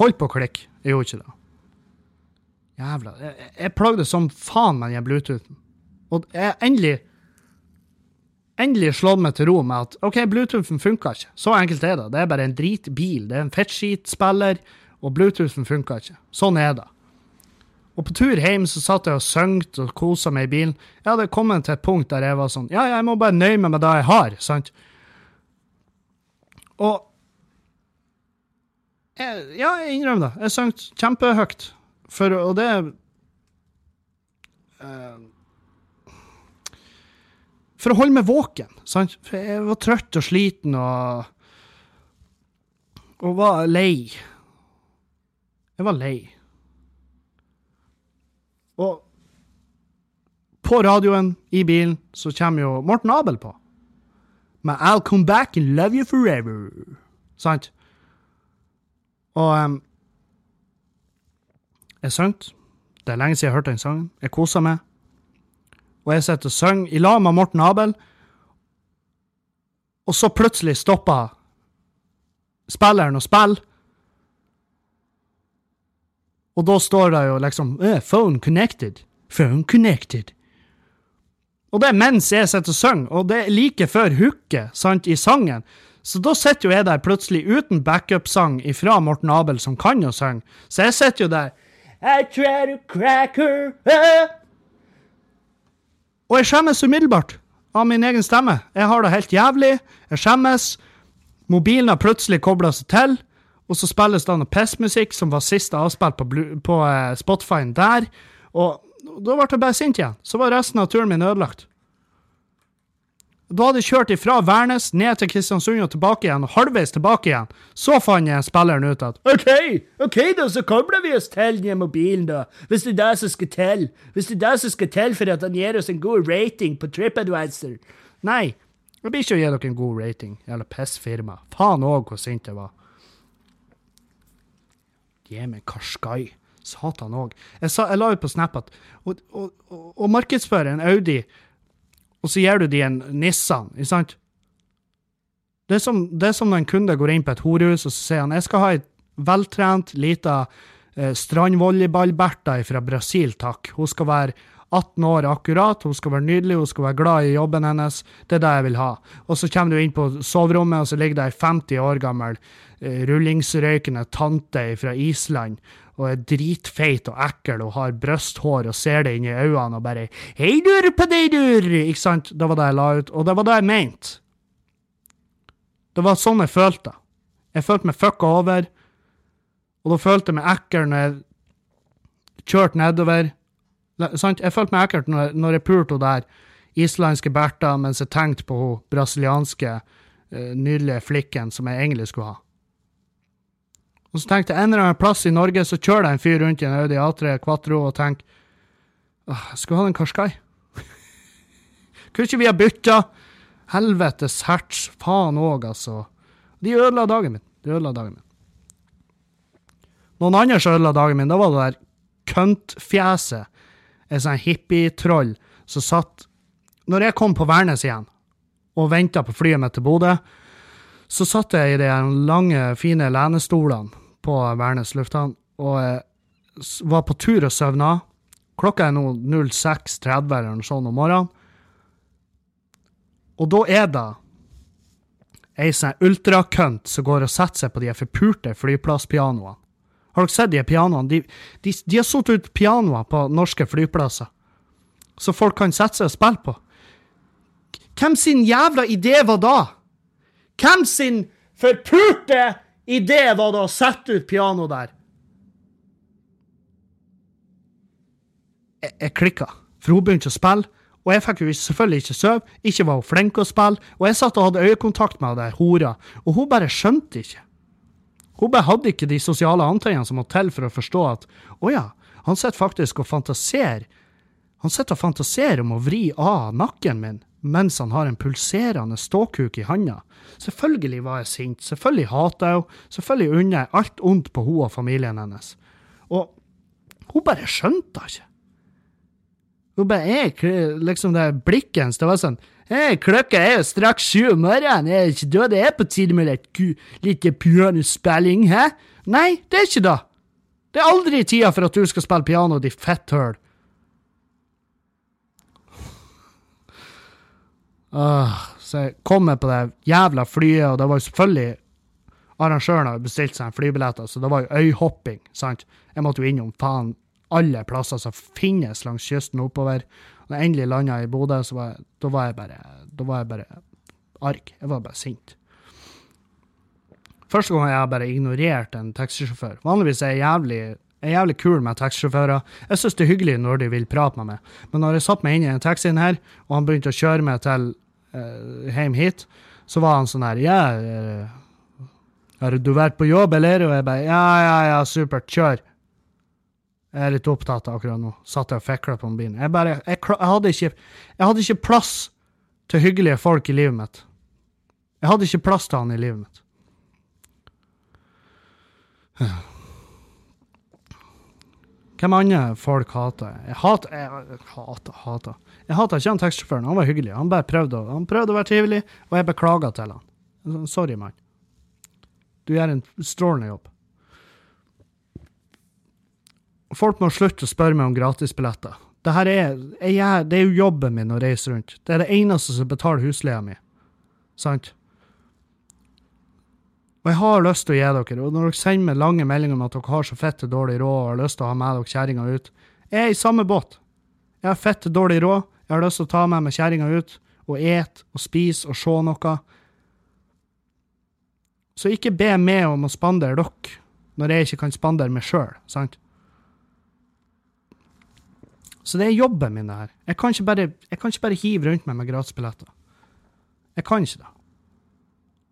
Holdt på å klikke. Jeg gjorde ikke det. Jævla Jeg, jeg plagde som faen med den Bluetoothen. Og jeg endelig endelig slått meg til ro med at OK, Bluetoothen funka ikke. Så enkelt er det. Det er bare en dritbil. Det er en fettskitspiller, og Bluetoothen funka ikke. Sånn er det. Og på tur hjem så satt jeg og søngte og kosa meg i bilen. Jeg hadde kommet til et punkt der jeg var sånn Ja, jeg må bare nøye meg med det jeg har, sant? Og jeg, Ja, jeg innrømmer det. Jeg sang kjempehøyt. For, og det uh, For å holde meg våken, sant? For jeg var trøtt og sliten og Og var lei. Jeg var lei. Og på radioen, i bilen, så kommer jo Morten Abel på. Med 'I'll come back and love you forever'. Sant? Og um, jeg sang. Det er lenge siden jeg har hørt den sangen. Jeg koser meg. Og jeg sitter og synger i lag med Morten Abel. og så plutselig stopper spilleren å spille. Og da står det jo liksom eh, 'Phone connected'. Phone connected. Og det er mens jeg sitter og synger, og det er like før hooket sant, i sangen. Så da sitter jo jeg der plutselig uten backup-sang ifra Morten Abel, som kan å synge. Så jeg sitter jo der I try to crack her up. Og jeg skjemmes umiddelbart av min egen stemme. Jeg har det helt jævlig. Jeg skjemmes. Mobilen har plutselig kobla seg til, og så spilles det noe pissmusikk som var siste avspilt på, på uh, Spotify-en der. Og da ble jeg bare sint igjen. Så var resten av turen min ødelagt. Da hadde jeg kjørt ifra Værnes ned til Kristiansund og tilbake igjen, og halvveis tilbake igjen. Så fant jeg spilleren ut at OK, ok da, så kobler vi oss til den mobilen, da. Hvis det er det som skal til. Hvis det er det som skal til for at han gir oss en god rating på TripAdvisor. Nei, jeg blir ikke å gi dere en god rating. eller pissfirma. Faen òg hvor sint jeg var. Gi Karskai. Satan òg. Jeg, jeg, la ut på Snap at «Og markedsføre en Audi, og så gir du de en Nissan, ikke sant? Det er, som, det er som når en kunde går inn på et horehus og så sier han jeg skal ha ei veltrent, lita eh, strandvolleyball-Bertha fra Brasil, takk. Hun skal være 18 år akkurat, hun skal være nydelig, hun skal være glad i jobben hennes. Det er det jeg vil ha. Og så kommer du inn på soverommet, og så ligger det ei 50 år gammel eh, rullingsrøykende tante fra Island og er dritfeit og ekkel og har brysthår og ser det inn i øynene og bare 'Heidur på deg, dur!' Ikke sant? Det var det jeg la ut, og det var det jeg mente. Det var sånn jeg følte. Jeg følte meg fucka over, og da følte jeg meg ekkel når jeg kjørte nedover. Sant? Jeg følte meg ekkelt når, når jeg pulte henne der islandske Bertha mens jeg tenkte på hun brasilianske, uh, nydelige flikken som jeg egentlig skulle ha. Og så tenkte jeg en eller annen plass i Norge så kjører det en fyr rundt i en Audi A3 Quatro og tenker åh, jeg skulle hatt en Qashqai. Kunne ikke vi ha bytta? Helvetes herts. Faen òg, altså. De ødela dagen min. De ødela dagen min. Noen andre som ødela dagen min, da var det der køntfjeset. Et sånn hippietroll som satt Når jeg kom på Værnes igjen og venta på flyet mitt til Bodø, så satt jeg i de lange, fine lenestolene på Værnes lufthavn og var på tur og søvna. Klokka er nå 06.30 eller noe sånt om morgenen. Og da er det ei sånn ultrakønt som går og setter seg på de forpurte flyplasspianoene. Har dere sett de pianoene? De, de, de har satt ut pianoer på norske flyplasser, så folk kan sette seg og spille på. Hvem sin jævla idé var da? Hvem sin forpurte idé var det å sette ut piano der? Jeg, jeg klikka, for hun begynte å spille. Og jeg fikk jo selvfølgelig ikke sove, ikke var hun flink å spille, og jeg satt og hadde øyekontakt med henne hora, og hun bare skjønte ikke. Hun bare hadde ikke de sosiale antennene som må til for å forstå at å ja, han sitter faktisk og fantaserer. Han sitter og fantaserer om å vri av nakken min mens han har en pulserende ståkuk i handa. Selvfølgelig var jeg sint, selvfølgelig hata jeg henne, selvfølgelig unner jeg alt ondt på henne og familien hennes. Og hun bare skjønte det ikke. Hun bare jeg, liksom det blikket hennes, det var sånn Hei, klokka er jo straks sju om morgenen, er det ikke da det er på tide med litt, litt pianospilling, hæ? Nei, det er ikke da. Det er aldri tida for at du skal spille piano, ditt fetthøl. Uh, så jeg kom med på det jævla flyet, og det var jo selvfølgelig Arrangøren hadde bestilt seg en flybilletter, så det var jo øyhopping. sant? Jeg måtte jo innom faen alle plasser som finnes langs kysten oppover. Jeg endelig landa i Bodø, så var jeg, da var jeg bare da var jeg bare arg. Jeg var bare sint. Første gang jeg bare ignorert en taxisjåfør. Vanligvis er jeg jævlig, jeg er jævlig kul med taxisjåfører. Jeg syns det er hyggelig når de vil prate med meg. Men når jeg satte meg inn i en taxi her, og han begynte å kjøre meg til hjem hit, så var han sånn her Ja, uh, har du vært på jobb, eller? Og jeg bare Ja, ja, ja, supert, kjør. Jeg er litt opptatt av akkurat nå. Satt jeg og fikla på mobilen. Jeg, bare, jeg, jeg, hadde ikke, jeg hadde ikke plass til hyggelige folk i livet mitt. Jeg hadde ikke plass til han i livet mitt. Hvem andre folk hater jeg? Jeg hater, hater. Jeg hater ikke han taxisjåføren. Han var hyggelig. Han bare prøvde, han prøvde å være trivelig, og jeg beklaga til han. Sånn, Sorry, mann. Du gjør en strålende jobb. Folk må slutte å spørre meg om gratisbilletter. Det her er, det er jo jobben min å reise rundt. Det er det eneste som betaler husleia mi. Sant? Og jeg har lyst til å gi dere, og når dere sender meg lange meldinger om at dere har så fette dårlig råd og har lyst til å ha med dere kjerringa ut Jeg er i samme båt. Jeg har fette dårlig råd, jeg har lyst til å ta med meg kjerringa ut og et og spise og se noe. Så ikke be meg om å spandere dere når jeg ikke kan spandere meg sjøl, sant? Så det er jobben min, det her. Jeg kan ikke bare, jeg kan ikke bare hive rundt meg med gratisbilletter. Jeg kan ikke det.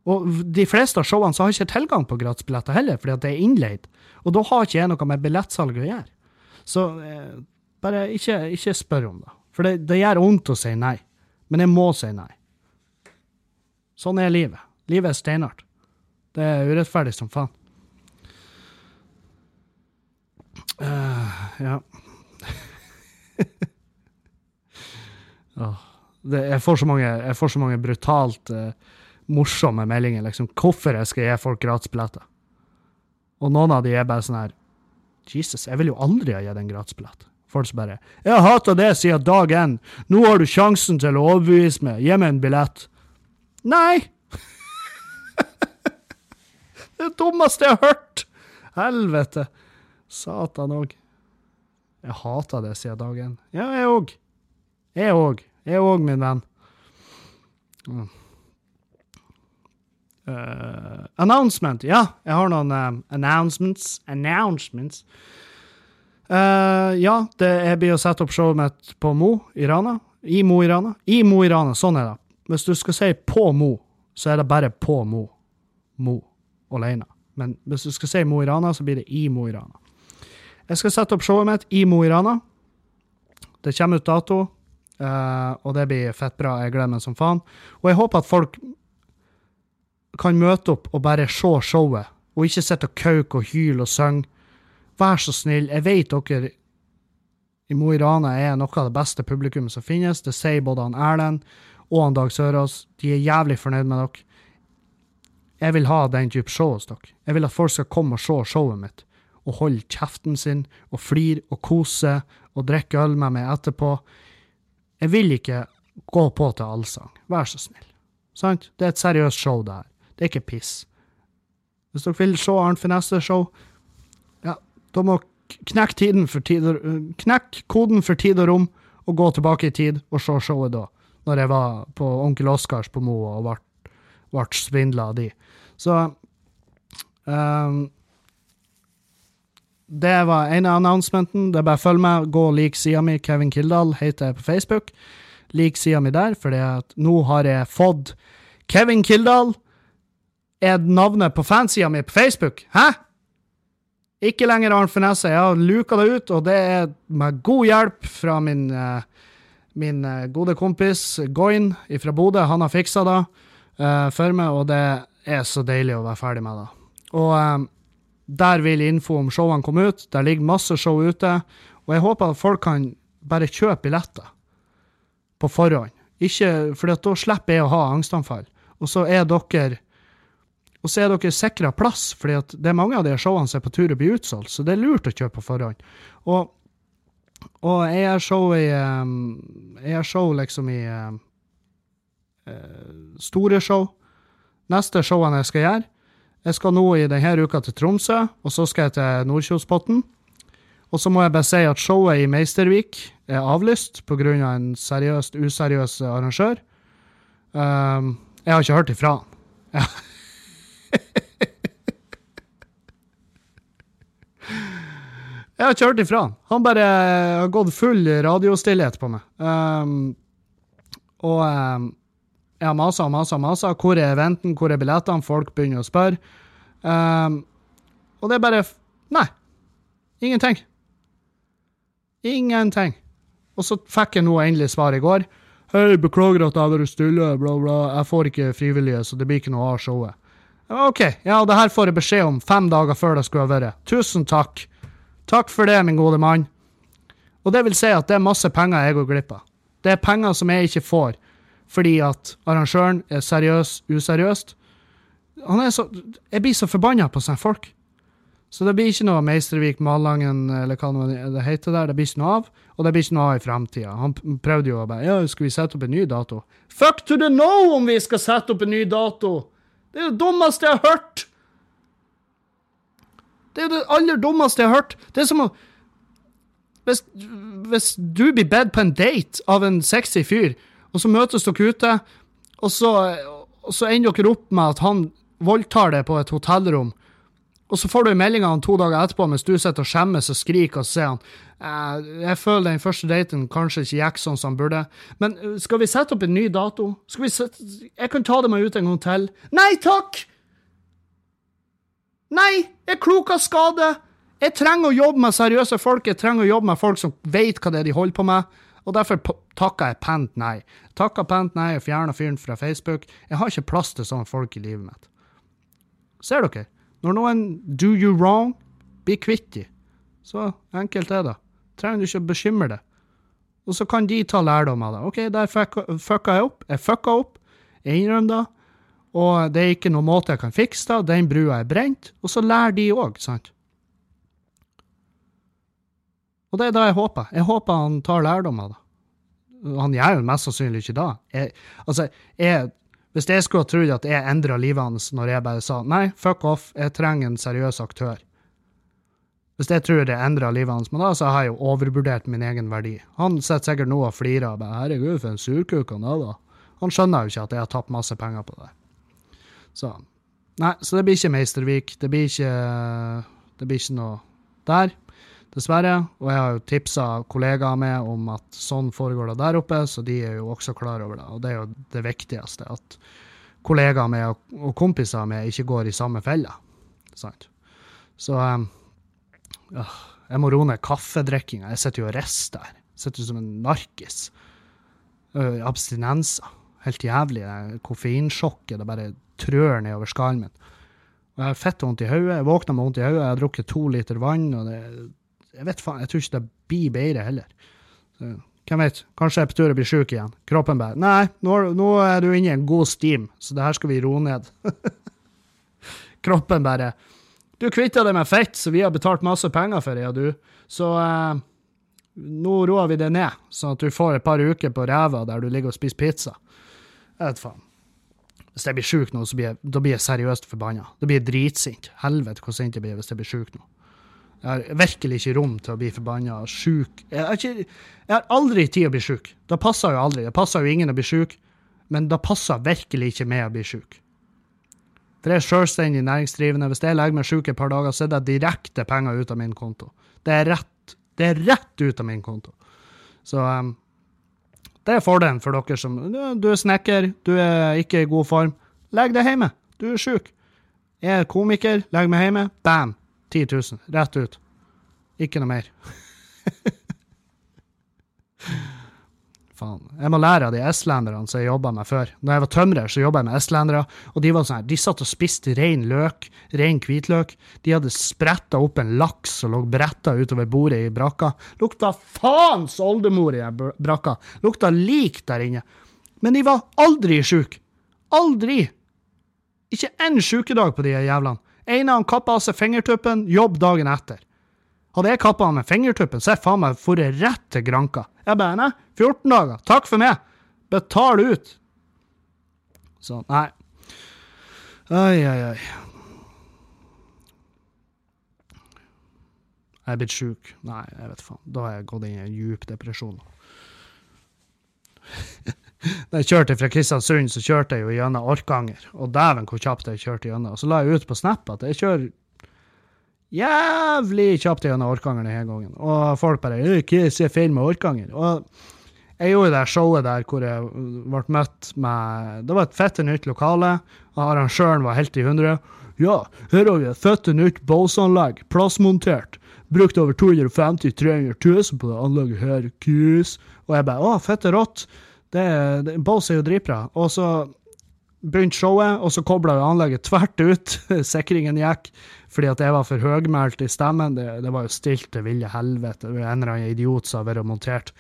Og de fleste av showene så har ikke tilgang på gratisbilletter heller, fordi at det er innleid. Og da har ikke jeg noe med billettsalg å gjøre. Så eh, bare ikke, ikke spør om det. For det, det gjør vondt å si nei. Men jeg må si nei. Sånn er livet. Livet er steinhardt. Det er urettferdig som faen. Uh, ja. oh, det, jeg, får så mange, jeg får så mange brutalt eh, morsomme meldinger, liksom. Hvorfor jeg skal gi folk gratisbilletter. Og noen av de er bare sånn her Jesus, jeg vil jo aldri ha gitt en gratisbillett. Folk som bare 'Jeg har hata det siden dag én. Nå har du sjansen til å overbevise meg. Gi meg en billett.' Nei! det er det dummeste jeg har hørt! Helvete. Satan òg. Jeg hater det siden dag én. Ja, jeg òg. Jeg òg. Jeg òg, min venn. Mm. Eh, announcement. Ja, jeg har noen um, announcements. Announcements. Uh, ja, det jeg blir å sette opp showet mitt på Mo i Rana. I Mo i Rana. I Mo i Rana, sånn er det. Hvis du skal si på Mo, så er det bare på Mo. Mo alene. Men hvis du skal si Mo i Rana, så blir det i Mo i Rana. Jeg skal sette opp showet mitt i Mo i Rana. Det kommer ut dato, uh, og det blir fett bra. Jeg gleder meg som faen. Og jeg håper at folk kan møte opp og bare se showet, og ikke sitte og kauke og hyle og synge. Vær så snill. Jeg vet dere i Mo i Rana er noe av det beste publikummet som finnes. Det sier både han Erlend og han Dag Sørås. De er jævlig fornøyd med dere. Jeg vil ha den type show hos dere. Jeg vil at folk skal komme og se showet mitt, og holde kjeften sin, og flire og kose, og drikke øl med meg etterpå. Jeg vil ikke gå på til allsang. Vær så snill. Sant? Det er et seriøst show, det her. Det er ikke piss. Hvis dere vil se Arnt Finesse show, ja, da må knekk tiden for tid og, knekk koden for tid og rom, og gå tilbake i tid og se showet da, når jeg var på Onkel Oskars på Mo og ble, ble svindla av de. Så um, Det var ene announcementen. Det er bare å følge med. Gå og lik sida mi. Kevin Kildahl heter jeg på Facebook. Lik sida mi der, for nå har jeg fått Kevin Kildahl er navnet på fansida mi på Facebook. Hæ? Ikke lenger Arnt Finesse. Jeg har luka det ut, og det er med god hjelp fra min, eh, min eh, gode kompis Goin fra Bodø. Han har fiksa det eh, for meg, og det er så deilig å være ferdig med det. Og der vil info om showene komme ut. Der ligger masse show ute. Og jeg håper at folk kan bare kjøpe billetter på forhånd. Ikke, for da slipper jeg å ha angstanfall. Og så er dere og så er dere sikra plass, fordi det er mange av de showene som er på tur å bli utsolgt, så det er lurt å kjøpe på forhånd. Og, og jeg har show i Jeg har show liksom i uh, Store show. Neste showene jeg skal gjøre Jeg skal nå i denne uka til Tromsø, og så skal jeg til Nordkjosbotn. Og så må jeg bare si at showet i Meistervik er avlyst pga. Av en seriøst useriøs arrangør. Um, jeg har ikke hørt ifra han. Jeg har kjørt ifra han. Bare har gått full radiostillhet på meg. Um, og um, jeg har masa og masa og masa. Hvor er eventen? Hvor er billettene? Folk begynner å spørre. Um, og det er bare Nei. Ingenting. Ingenting. Og så fikk jeg nå endelig svar i går. Hei, beklager at jeg har vært stille, bla, bla. Jeg får ikke frivillige, så det blir ikke noe av showet. OK, ja, det her får jeg beskjed om fem dager før det skulle ha vært. Tusen takk. Takk for det, min gode mann. Og det vil si at det er masse penger jeg går glipp av. Det er penger som jeg ikke får fordi at arrangøren er seriøs, useriøst. Han er så, jeg blir så forbanna på sånne folk. Så det blir ikke noe Meistervik, Malangen eller hva det heter der. Det blir ikke noe av, og det blir ikke noe av i framtida. Han prøvde jo å bare Ja, skal vi sette opp en ny dato? Fuck to the no om vi skal sette opp en ny dato! Det er det dummeste jeg har hørt! Det er det aller dummeste jeg har hørt. Det er som å hvis, hvis du blir bedt på en date av en sexy fyr, og så møtes dere ute, og så, og så ender dere opp med at han voldtar deg på et hotellrom, og så får du meldinga to dager etterpå mens du sitter og skjemmes og skriker, og sier han eh, jeg føler den første daten kanskje ikke gikk sånn som han burde, men eh, skal vi sette opp en ny dato? Skal vi sette, jeg kan ta det med ut en gang til. Nei takk! Nei, jeg er klok av skade. Jeg trenger å jobbe med seriøse folk, jeg trenger å jobbe med folk som vet hva det er de holder på med, og derfor takker jeg pent nei. Takker pent nei og fjerner fyren fra Facebook. Jeg har ikke plass til sånne folk i livet mitt. Ser dere? Når noen do you wrong, bli kvitt de. Så enkelt er det. Trenger du ikke å bekymre deg. Og så kan de ta lærdom av det. OK, der fucka jeg opp. Jeg fucka opp. Jeg innrømmer det. Og det er ikke noen måte jeg kan fikse det. Den brua er brent. Og så lærer de òg, sant? Og det er det jeg håper. Jeg håper han tar lærdom av det. Han gjør jo mest sannsynlig ikke det. Altså, jeg, hvis jeg skulle ha trodd at jeg endra livet hans når jeg bare sa nei, fuck off, jeg trenger en seriøs aktør Hvis jeg tror det endra livet hans med det, så har jeg jo overvurdert min egen verdi. Han sitter sikkert nå og flirer og bare 'herregud, for en surkuk han er', da. Han skjønner jo ikke at jeg har tapt masse penger på det. Så Nei, så det blir ikke Meistervik. Det blir ikke, det blir ikke noe der dessverre. Og jeg har jo tipsa kollegaer med om at sånn foregår det der oppe, så de er jo også klar over det. Og det er jo det viktigste, at kollegaer med og kompiser med ikke går i samme fella. Sant? Så um, jeg må roe ned kaffedrikkinga. Jeg sitter jo og rister her. Sitter som en narkis. Uh, abstinenser. Helt jævlig. Koffeinsjokket det bare trør nedover skallen min. Jeg har fett vondt i hodet. Jeg våkna med vondt i hodet. Jeg har drukket to liter vann, og det jeg vet faen, jeg tror ikke det blir bedre heller. Så, hvem vet, kanskje jeg på tur å bli sjuk igjen. Kroppen bare Nei, nå, nå, er du inne i en god steam, så det her skal vi roe ned. Kroppen bare Du kvitta deg med fett, så vi har betalt masse penger for det, og du. Så eh, nå roer vi det ned, sånn at du får et par uker på ræva der du ligger og spiser pizza. Jeg vet faen. Hvis jeg blir sjuk nå, så blir jeg, da blir jeg seriøst forbanna. Da blir jeg dritsint. Helvete hvor sint jeg blir hvis jeg blir sjuk nå. Jeg har virkelig ikke rom til å bli forbanna sjuk. Jeg, jeg, har aldri tid å bli sjuk. Det passer jo aldri. Det passer jo ingen å bli sjuk, men det passer virkelig ikke med å bli sjuk. For jeg er selvstendig næringsdrivende. Hvis jeg legger meg sjuk et par dager, så er det direkte penger ut av min konto. Det er rett, det er rett ut av min konto. Så um, det er fordelen for dere som Du er snekker, du er ikke i god form. Legg deg hjemme. Du er sjuk. Jeg er komiker, legger meg hjemme. Bam! 10 000. Rett ut. Ikke noe mer. Faen. Jeg må lære av de estlenderne som jeg jobba med før. Når jeg var tømrer, så jobba jeg med estlendere, og de var sånn her, de satt og spiste ren løk, ren hvitløk. De hadde spretta opp en laks og lå bretta utover bordet i brakka. Lukta faens oldemor i brakka. Lukta lik der inne. Men de var aldri sjuke. Aldri! Ikke én sjukedag på de jævlene ene dem kappa av seg fingertuppen, jobb dagen etter. Hadde jeg kappa av meg fingertuppen, så jeg faen meg dratt rett til Granka. Jeg bare nei, 14 dager, takk for meg, betal ut. Så nei. Oi, oi, oi. Jeg er blitt sjuk. Nei, jeg vet faen. Da har jeg gått inn i en djup depresjon. Da jeg kjørte fra Kristiansund, så kjørte jeg jo gjennom Orkanger. Og dæven hvor kjapt jeg kjørte gjennom. Og så la jeg ut på Snap at jeg kjører jævlig kjapt gjennom Orkanger denne gangen. Og folk bare 'Hva er feil med Orkanger?' Og jeg gjorde det showet der hvor jeg ble møtt med Det var et fette nytt lokale, og arrangøren var helt i hundre. Ja, her har vi et fette nytt Bose-anlegg, plassmontert. Brukt over 250 300 000 på det anlegget her, kus. Og jeg bare 'Å, fette rått'. Det, det, Bose er jo dritbra. Og så begynte showet, og så kobla anlegget tvert ut. Sikringen gikk fordi at jeg var for høgmælt i stemmen. Det, det var jo stilt til ville helvete. En eller annen idiot som hadde vært montert.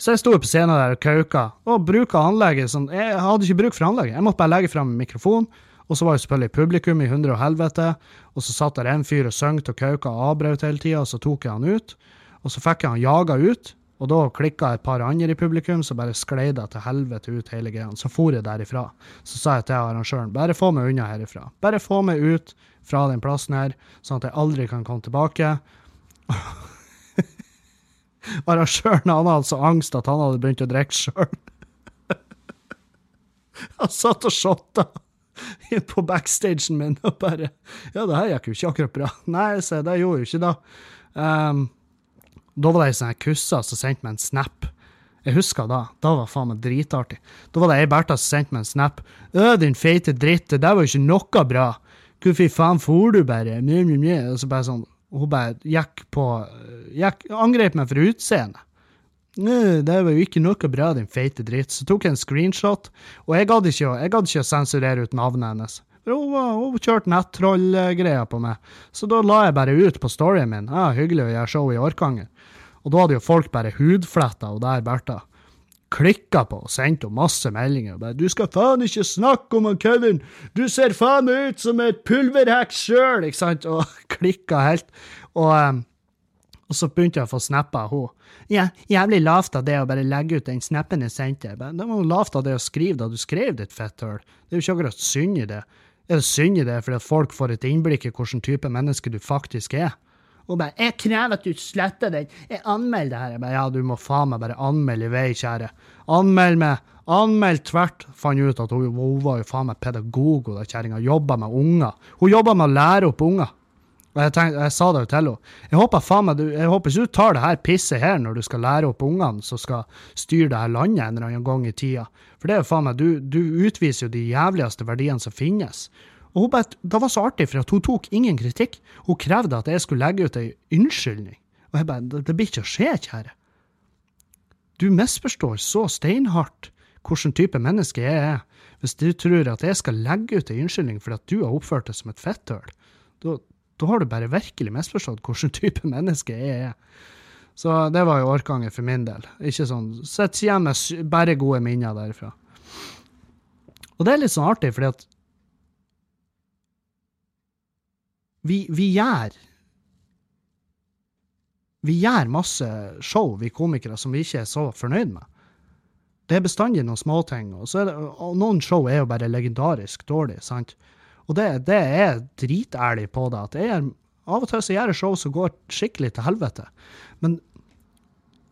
Så jeg sto på scenen der og kauka, og bruka anlegget sånn Jeg hadde ikke bruk for anlegget, jeg måtte bare legge fram mikrofon. Og så var jo selvfølgelig publikum i hundre og helvete, og så satt der en fyr og sang og kauka og avbrøt hele tida, og så tok jeg han ut. Og så fikk jeg han jaga ut, og da klikka et par andre i publikum, så bare sklei det til helvete ut hele greia. Så for jeg derifra. Så sa jeg til arrangøren bare få meg unna herifra. Bare få meg ut fra den plassen her, sånn at jeg aldri kan komme tilbake. Arrangøren han hadde så angst at han hadde begynt å drikke sjøl. han satt og shotta på backstagen min og bare Ja, det her gikk jo ikke akkurat bra. Nei, se, det gjorde jo ikke det. Um, da var det ei sånn kussa som sendte meg en snap. Jeg husker da. Da var faen meg dritartig. Da var det ei Bertha som sendte meg en snap. Ø, din feite dritt, det der var jo ikke noe bra. Hvorfor faen for du bare? Mjø, mjø, mjø. Og så bare sånn, hun bare gikk på gikk, Angrep meg for utseendet. Det var jo ikke noe bra, din feite dritt. Så tok jeg en screenshot, og jeg gadd ikke, jeg gadd ikke å sensurere ut navnet hennes. Hun, hun kjørte nettroll-greier på meg. Så da la jeg bare ut på storyen min. Ja, hyggelig å gjøre show i Orkanger. Og da hadde jo folk bare hudfletta og der Bertha klikka på og sendte masse meldinger. og Bare, 'Du skal faen ikke snakke om han Kevin! Du ser faen meg ut som et pulverheks sjøl!' Ikke sant? Og klikka helt. Og, um, og så begynte jeg å få snapper av henne. Ja, jævlig lavt av det å bare legge ut den snappen jeg sendte. Det var jo lavt av det å skrive da du skrev ditt fetthøl. Det er jo ikke akkurat synd i det. Er det synd i det fordi at folk får et innblikk i hvilken type menneske du faktisk er? Og bare 'Jeg krever at du sletter den. Jeg anmelder det her.' Jeg bare 'Ja, du må faen meg bare anmelde i vei, kjære. Anmeld meg. Anmeld tvert. Fant ut at hun, hun var jo faen meg pedagog, og kjerringa jobba med unger. Hun jobba med å lære opp unger. Og jeg, tenkte, jeg sa det jo til henne. Jeg håper faen meg, jeg håper ikke du tar det her pisset her når du skal lære opp ungene som skal styre det her landet en eller annen gang i tida. For det er jo faen meg, du, du utviser jo de jævligste verdiene som finnes. Og hun bare, Det var så artig, for at hun tok ingen kritikk. Hun krevde at jeg skulle legge ut ei unnskyldning. Og jeg bare Det, blir ikke å skje, kjære. Du misforstår så steinhardt hvilken type menneske jeg er, hvis du tror at jeg skal legge ut ei unnskyldning fordi at du har oppført deg som et fetthøl. Da, har du bare virkelig misforstått hvilken type menneske jeg er. Så det var jo Orkanger for min del. Ikke sånn Sitter igjen med bare gode minner derifra. Og det er litt sånn artig, fordi at vi, vi gjør Vi gjør masse show, vi komikere, som vi ikke er så fornøyd med. Det er bestandig noen småting. Og, det, og noen show er jo bare legendarisk dårlig, sant? Og det, det er dritærlig på det. at jeg er, Av og til så gjør jeg show som går skikkelig til helvete. Men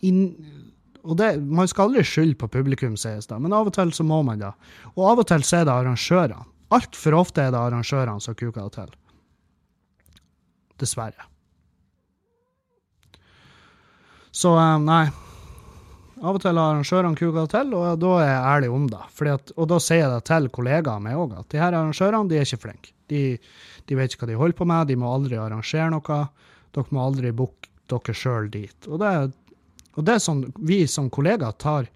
in, og det, Man skal aldri skylde på publikum, sies det, men av og til så må man det. Og av og til så er det arrangørene. Altfor ofte er det arrangørene som kuker det til. Dessverre. Så eh, nei. Av og til har arrangørene kuka til, og da er jeg ærlig om det. At, og da sier jeg det til kollegaene mine òg, at de her arrangørene de er ikke flinke. De, de, vet ikke hva de holder på med, de må aldri arrangere noe. Dere må aldri booke dere sjøl dit. Og det, og det er sånn vi som kollegaer tar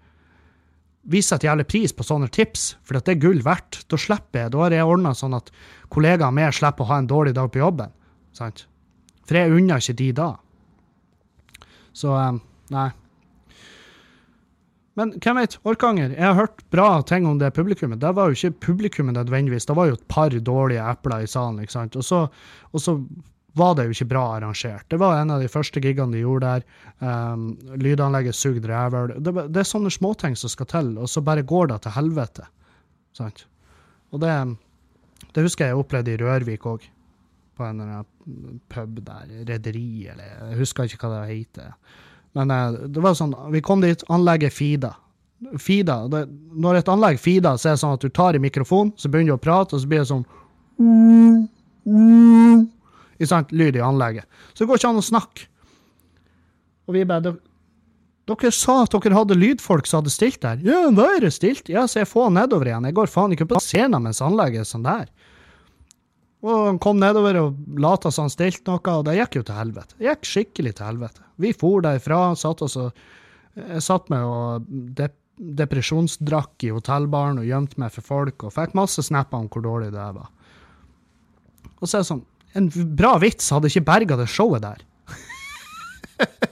vi setter jævlig pris på sånne tips, for det er gull verdt. Da slipper jeg, da har jeg ordna sånn at kollegaer med slipper å ha en dårlig dag på jobben. Sant? For jeg unner ikke de da. Så um, nei. Men hvem vet, Orkanger. Jeg har hørt bra ting om det publikummet. Det var jo ikke publikummet nødvendigvis, det var jo et par dårlige epler i salen. ikke sant? Og så, og så var det jo ikke bra arrangert. Det var en av de første gigene de gjorde der. Um, lydanlegget sugde rævel. Det, det, er sånne småting som skal til, og så bare går det til helvete. Sant? Og det, det husker jeg jeg opplevde i Rørvik òg på en pub der. Rederi, eller jeg husker ikke hva det heter. Men eh, det var sånn, vi kom dit, anlegget Fida. Feeda, det, Når et anlegg Fida, så er det sånn at du tar i mikrofonen, så begynner du å prate, og så blir det sånn Ikke sant? Lyd i anlegget. Så det går ikke an å snakke. Og vi bare dere sa at dere hadde lydfolk som hadde stilt der. Ja, hva er det stilt? Ja, så jeg får nedover igjen. Jeg går faen ikke på scenen mens anlegget er sånn der. Og han kom nedover og lata som han stilte noe, og det gikk jo til helvete. Det gikk skikkelig til helvete. Vi for derfra, satt oss og Jeg satt meg og depresjonsdrakk i hotellbaren og gjemte meg for folk, og fikk masse snapper om hvor dårlig det var. Og så er det sånn En bra vits hadde ikke berga det showet der.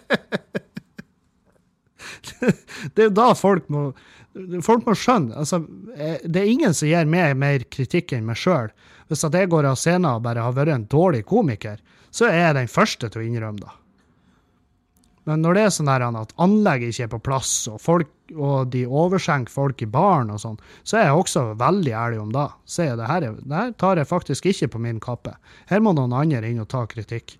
det er jo da folk må Folk må skjønne altså, eh, Det er ingen som gir meg mer kritikk enn meg sjøl. Hvis at jeg går av scenen og bare har vært en dårlig komiker, så er jeg den første til å innrømme det. Men når det er sånn at anlegget ikke er på plass, og, folk, og de overskjenker folk i baren og sånn, så er jeg også veldig ærlig om det. Sier jeg det her, det her tar jeg faktisk ikke på min kappe. Her må noen andre inn og ta kritikk.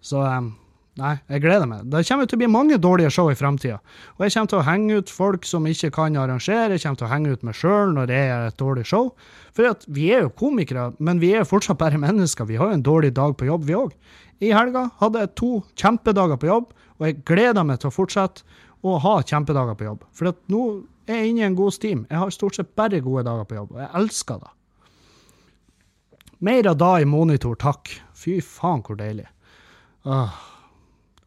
Så um, Nei, jeg gleder meg. Det kommer til å bli mange dårlige show i framtida. Og jeg kommer til å henge ut folk som ikke kan arrangere, jeg kommer til å henge ut meg sjøl når det er et dårlig show. For vi er jo komikere, men vi er jo fortsatt bare mennesker. Vi har jo en dårlig dag på jobb, vi òg. I helga hadde jeg to kjempedager på jobb, og jeg gleder meg til å fortsette å ha kjempedager på jobb. For nå er jeg inne i en god steam. Jeg har stort sett bare gode dager på jobb, og jeg elsker det. Mer av da i monitor, takk. Fy faen, hvor deilig. Åh.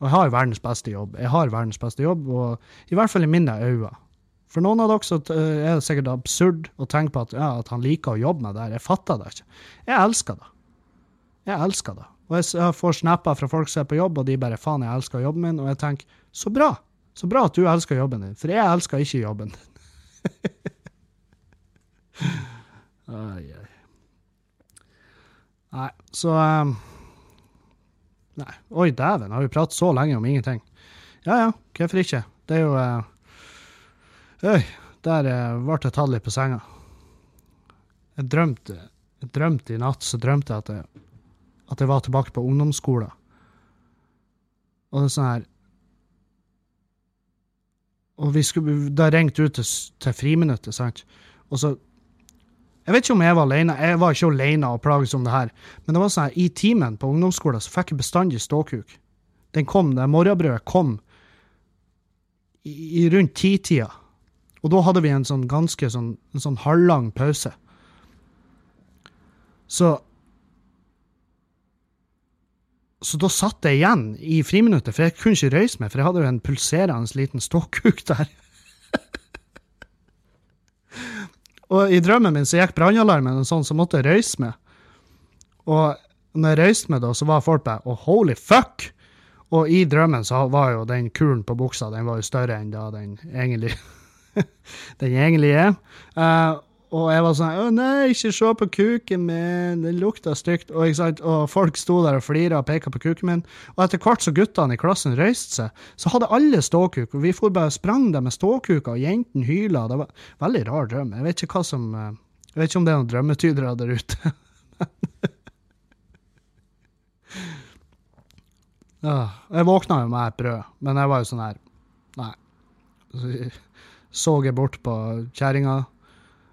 Og jeg har verdens beste jobb. Jeg har verdens beste jobb, og i hvert fall i mine øyne. For noen av dere så eh, er det sikkert absurd å tenke på at, ja, at han liker å jobbe med det her. Jeg fatter det ikke. Jeg elsker det. Jeg elsker det. Og jeg får snapper fra folk som er på jobb, og de bare 'faen, jeg elsker jobben min', og jeg tenker 'så bra'. Så bra at du elsker jobben din, for jeg elsker ikke jobben din. ai, ai. Nei, så um Nei. Oi, dæven, har vi pratet så lenge om ingenting? Ja ja, hvorfor ikke? Det er jo uh, Øy, der uh, ble jeg tatt litt på senga. Jeg drømte, jeg drømte i natt, så drømte jeg at jeg, at jeg var tilbake på ungdomsskolen. Og det er sånn her Og vi skulle, da ringte ut til, til friminuttet, sant, og så jeg vet ikke om jeg var alene. Jeg var ikke alene og plages om det her. Men det var sånn her, i timen på ungdomsskolen så fikk jeg bestandig ståkuk. Den kom, det morgenbrødet kom i, i rundt titida. Og da hadde vi en sånn ganske sånn, en sånn halvlang pause. Så Så da satt jeg igjen i friminuttet, for jeg kunne ikke røyse meg, for jeg hadde jo en pulserende liten ståkuk der. Og i drømmen min så gikk brannalarmen og sånn, så måtte jeg røyse meg. Og når jeg røyste meg, da, så var folk bare oh, holy fuck! Og i drømmen så var jo den kulen på buksa den var jo større enn da den egentlig, den egentlig er. Uh, og jeg var sånn 'Å nei, ikke se på kuken min, den lukta stygt'. Og, og, folk sto der og flira og peka på kuken min. Og etter hvert så guttene i klassen røyste seg, så hadde alle ståkuk. Og vi for bare sprang der med ståkuker, og jentene hyla. Det var veldig rar drøm. Jeg vet ikke som eh, Jeg vet ikke om det er noen drømmetydere der ute. jeg våkna jo med et brød, men jeg var jo sånn her Nei. Så jeg bort på kjerringa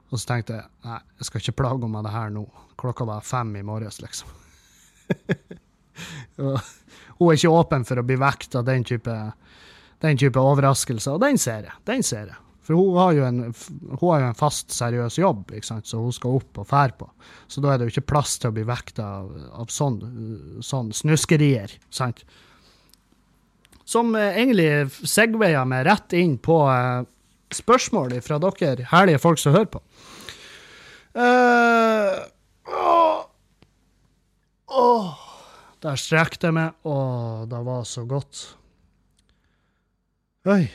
og så tenkte jeg nei, jeg skal ikke plage med det her nå. Klokka var fem i morges, liksom. hun er ikke åpen for å bli vekt av den type, den type overraskelser, og den ser jeg. Den ser jeg. For hun har, en, hun har jo en fast, seriøs jobb ikke sant, så hun skal opp og fære på. Så da er det jo ikke plass til å bli vekta av, av sånn, sånn snuskerier. sant? Som eh, egentlig segwayer meg rett inn på eh, spørsmål fra dere herlige folk som hører på. Uh, oh, oh. Der strekte jeg meg. Å, det var så godt. Oi.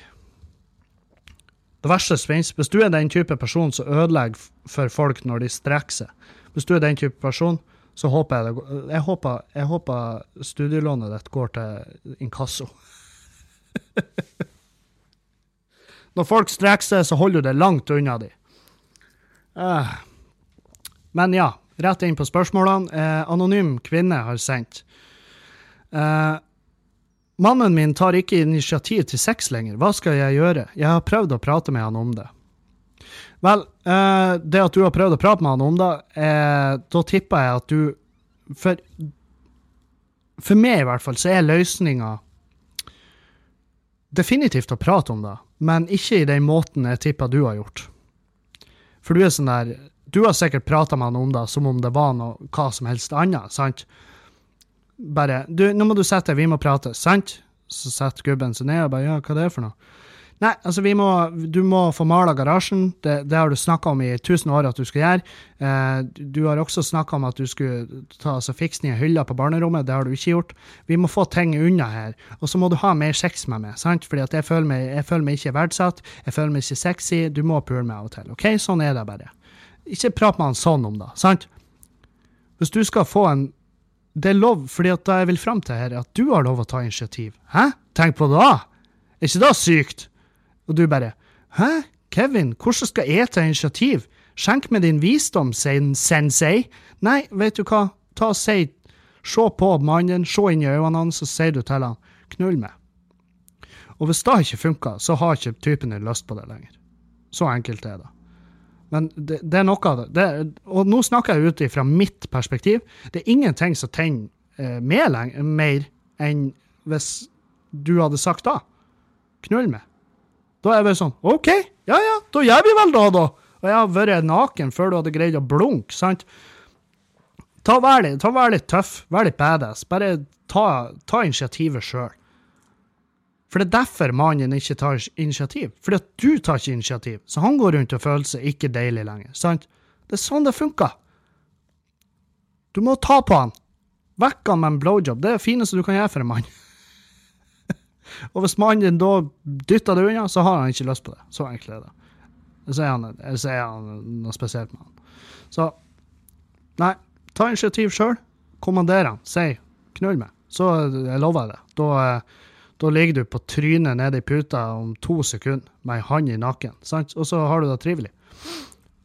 Det verste spenst Hvis du er den type person som ødelegger for folk når de strekker seg, hvis du er den type person, så håper jeg det Jeg håper, jeg håper studielånet ditt går til inkasso. Når folk strekker seg, så holder du det langt unna dem. Uh. Men ja, rett inn på spørsmålene. Eh, anonym kvinne har sendt. Eh, Mannen min tar ikke initiativ til sex lenger. Hva skal jeg gjøre? Jeg har prøvd å prate med han om det. Vel, eh, det at du har prøvd å prate med han om det, eh, da tipper jeg at du For, for meg i hvert fall, så er løsninga definitivt å prate om det, men ikke i den måten jeg tipper du har gjort. For du er sånn der du har sikkert prata med han om det som om det var noe, hva som helst annet, sant? Bare du, 'Nå må du sette deg, vi må prate', sant? Så setter gubben seg ned og bare 'Ja, hva det er for noe?' Nei, altså vi må, du må få mala garasjen. Det, det har du snakka om i tusen år at du skal gjøre. Eh, du har også snakka om at du skulle ta, altså, fikse nye hyller på barnerommet. Det har du ikke gjort. Vi må få ting unna her. Og så må du ha mer sex med meg, sant? Fordi at jeg føler meg, jeg føler meg ikke verdsatt. Jeg føler meg ikke sexy. Du må pule meg av og til. OK? Sånn er det bare. Ikke prat med han sånn om det, sant? Hvis du skal få en Det er lov, fordi at jeg vil fram til her, er at du har lov å ta initiativ. Hæ? Tenk på det da! Er ikke det sykt? Og du bare Hæ, Kevin, hvordan skal jeg ta initiativ? Skjenk med din visdom, sensei. Nei, vet du hva, ta og si Se på mannen, se inn i øynene hans, så sier du til han knull meg. Og hvis det ikke funker, så har ikke typen din lyst på det lenger. Så enkelt er det. Men det, det er noe av det. det. Og nå snakker jeg ut fra mitt perspektiv. Det er ingenting som tenner eh, mer enn hvis du hadde sagt da. Knull meg. Da er jeg sånn OK, ja ja, da gjør vi vel det, da. Og jeg har vært naken før du hadde greid å blunke, sant? Ta Vær litt, ta, vær litt tøff, vær litt badass. Bare ta, ta initiativet sjøl. For det er derfor mannen ikke tar initiativ. Fordi at du tar ikke initiativ. Så han går rundt og føler seg ikke deilig lenger. sant? Det er sånn det funker. Du må ta på han. Vekk han med en blowjob. Det er det fineste du kan gjøre for en mann. Og hvis mannen din da dytter det unna, så har han ikke lyst på det. Så enkelt er det. Så er han, så er han noe spesielt med han. Så nei, ta initiativ sjøl. Kommander han. Si 'knull meg'. Så jeg lover det. Da, da ligger du på trynet nede i puta om to sekunder med ei hånd i nakken, sant? og så har du det trivelig.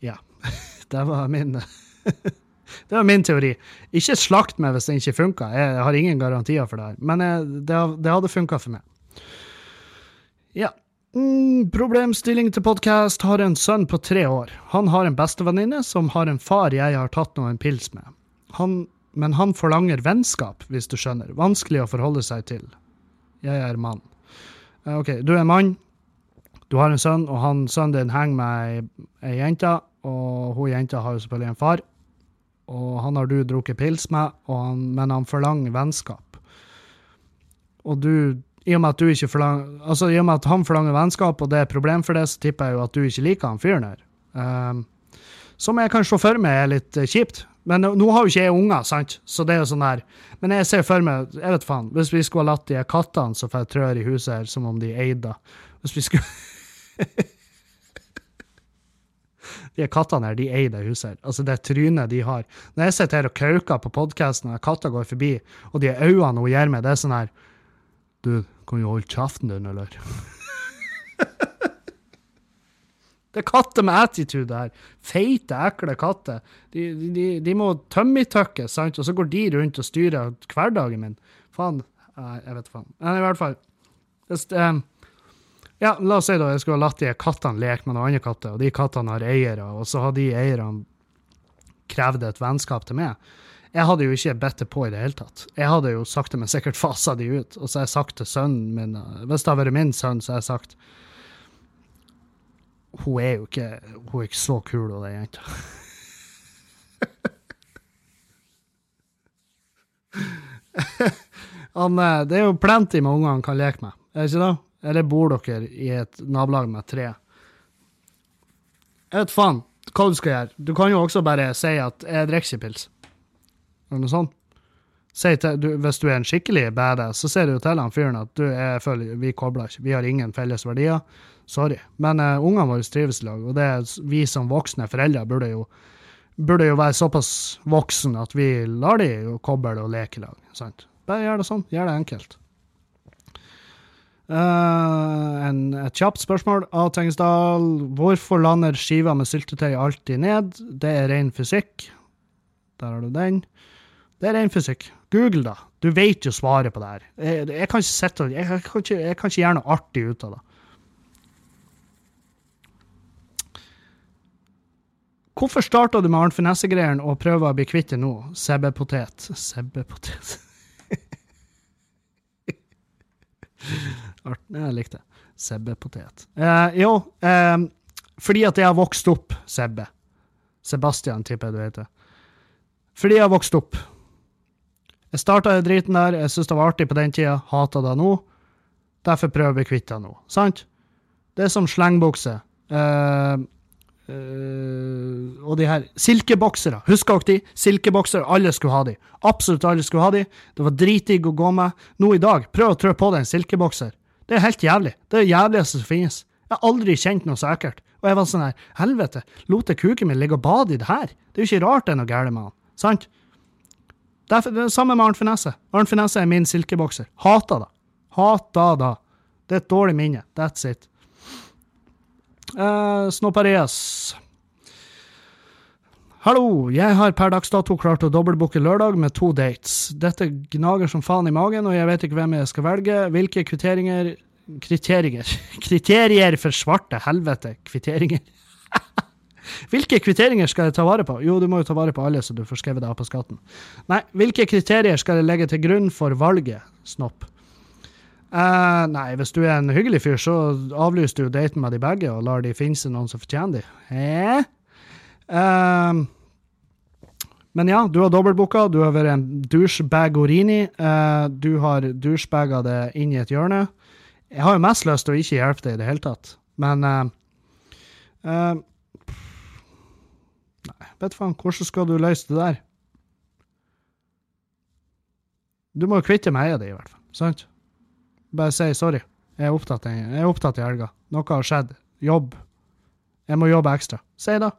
Ja. Det var min Det var min teori. Ikke slakt meg hvis det ikke funka. Jeg har ingen garantier for det her. Men det, det hadde funka for meg. Ja. Mm, problemstilling til podkast. Har en sønn på tre år. Han har en bestevenninne som har en far jeg har tatt noen pils med. Han, men han forlanger vennskap, hvis du skjønner. Vanskelig å forholde seg til. Jeg er mann. Eh, OK, du er en mann. Du har en sønn, og han, sønnen din henger med ei jente. Og hun jenta har jo selvfølgelig en far. Og han har du drukket pils med, han, men han forlanger vennskap. Og du i og med at du ikke forlanger, altså i og med at han forlanger vennskap, og det er et problem for det, så tipper jeg jo at du ikke liker han fyren her. Um, som jeg kan se for meg er litt uh, kjipt. Men nå har jo ikke jeg unger, sant, så det er jo sånn her. Men jeg ser for meg, jeg vet faen, hvis vi skulle ha latt de kattene som får trør i huset her, som om de eide Hvis vi skulle De kattene her, de eier det huset her. Altså, det trynet de har. Når jeg sitter her og kauker på podkasten, og katta går forbi, og de øynene hun gir meg, det er sånn her Du, kan du holde kjeften din, eller? det er katter med attitude her. Feite, ekle katter. De, de, de må tømmitøkkes, sant, og så går de rundt og styrer hverdagen min. Faen. Jeg vet faen. Men i hvert fall Hvis, um, ja, La oss si da jeg skulle ha latt de kattene leke med noen andre katter, og de kattene har eiere, og så har de eierne krevd et vennskap til meg. Jeg hadde jo ikke bedt det på i det hele tatt. Jeg hadde jo sakte, men sikkert fasa de ut. Og så har jeg sagt til sønnen min Hvis det hadde vært min sønn, så har jeg sagt Hun er jo ikke Hun er ikke så kul, hun der jenta. Han, eh, det er jo plenty med unger han kan leke med, er det ikke det? Eller bor dere i et nabolag med tre? Jeg vet faen hva du skal gjøre. Du kan jo også bare si at jeg drikker ikke pils eller noe sånt. Til, du, hvis du er en skikkelig badass, så sier du jo til han fyren at du, er, vi kobler ikke, vi har ingen felles verdier. Sorry. Men uh, ungene våre trives i lag, og det er vi som voksne foreldre burde jo, burde jo være såpass voksne at vi lar de koble og leke i lag. Sant? Bare gjør det sånn. Gjør det enkelt. Uh, en, et kjapt spørsmål av Tengesdal. Hvorfor lander skiva med syltetøy alltid ned? Det er ren fysikk. Der har du den. Det er ren fysikk. Google, da. Du vet jo svaret på det her. Jeg, jeg kan ikke sette, jeg, jeg, kan ikke, kan ikke gjøre noe artig ut av det. Hvorfor starta du med Arnt Finesse-greiene og prøver å bli kvitt det nå? Sebbepotet. Sebbepotet. jeg likte det. Sebbepotet. Eh, jo, eh, fordi at jeg har vokst opp Sebbe. Sebastian, tipper jeg du heter. Fordi jeg har vokst opp. Jeg starta driten der, jeg syntes det var artig på den tida, hater det nå. Derfor prøver jeg å bli kvitt det nå. Sant? Det er som slengbukse. Uh, uh, og de her silkeboksere. Husker dere de? Silkeboksere. Alle skulle ha de. Absolutt alle skulle ha de. Det var dritdigg å gå med. Nå i dag, prøv å trø på deg en silkebokser. Det er helt jævlig. Det er det jævligste som finnes. Jeg har aldri kjent noe så ekkelt. Og jeg var sånn her, helvete, lot jeg kuken min ligge og bade i det her? Det er jo ikke rart det er noe galt med han. Sant? Det er det samme med Arnt Finesse. Arnt Finesse er min silkebokser. Hata det. Hata det. Det er et dårlig minne. That's it. Uh, Snopparias. Hallo, jeg har per dags dato klart å dobbeltbooke lørdag med to dates. Dette gnager som faen i magen, og jeg vet ikke hvem jeg skal velge. Hvilke kvitteringer Kriterier Kriterier for svarte helvete. Kvitteringer. Hvilke kvitteringer skal jeg ta vare på? Jo, du må jo ta vare på alle, så du får skrevet det av på skatten. Nei, hvilke kriterier skal jeg legge til grunn for valget, Snopp? Uh, nei, hvis du er en hyggelig fyr, så avlyser du daten med de begge og lar de finne seg noen som fortjener de. Eh? Uh, men ja, du har dobbeltbooka, du har vært en douchebagorini. Uh, du har douchebaga det inn i et hjørne. Jeg har jo mest lyst til å ikke hjelpe deg i det hele tatt, men Nei, vet faen, hvordan skal du løse det der? Du må jo kvitte med det, i hvert fall. Sant? Bare si sorry. Jeg er opptatt, jeg er opptatt i helga. Noe har skjedd. Jobb. Jeg må jobbe ekstra. Si det.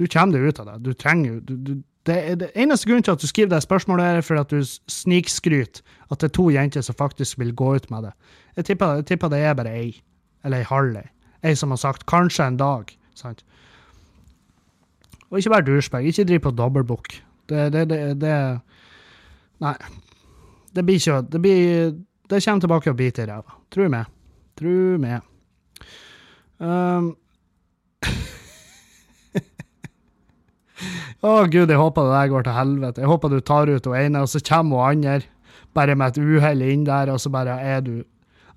Du kommer deg ut av det. Du trenger jo det, det eneste grunnen til at du skriver det spørsmålet, er for at du snikskryter at det er to jenter som faktisk vil gå ut med det. Jeg tipper, jeg tipper det er bare ei. Eller ei halv ei. Ei som har sagt 'kanskje en dag'. sant? Og ikke vær douchebag. Ikke driv på dobbeltbook. Det, det, det, det Nei. Det blir ikke Det, blir, det kommer tilbake og biter i ræva. Tru meg. Tru meg. Um. Å, oh, gud, jeg håper det der går til helvete. Jeg håper du tar ut hun ene, og så kommer hun andre bare med et uhell inn der, og så bare er du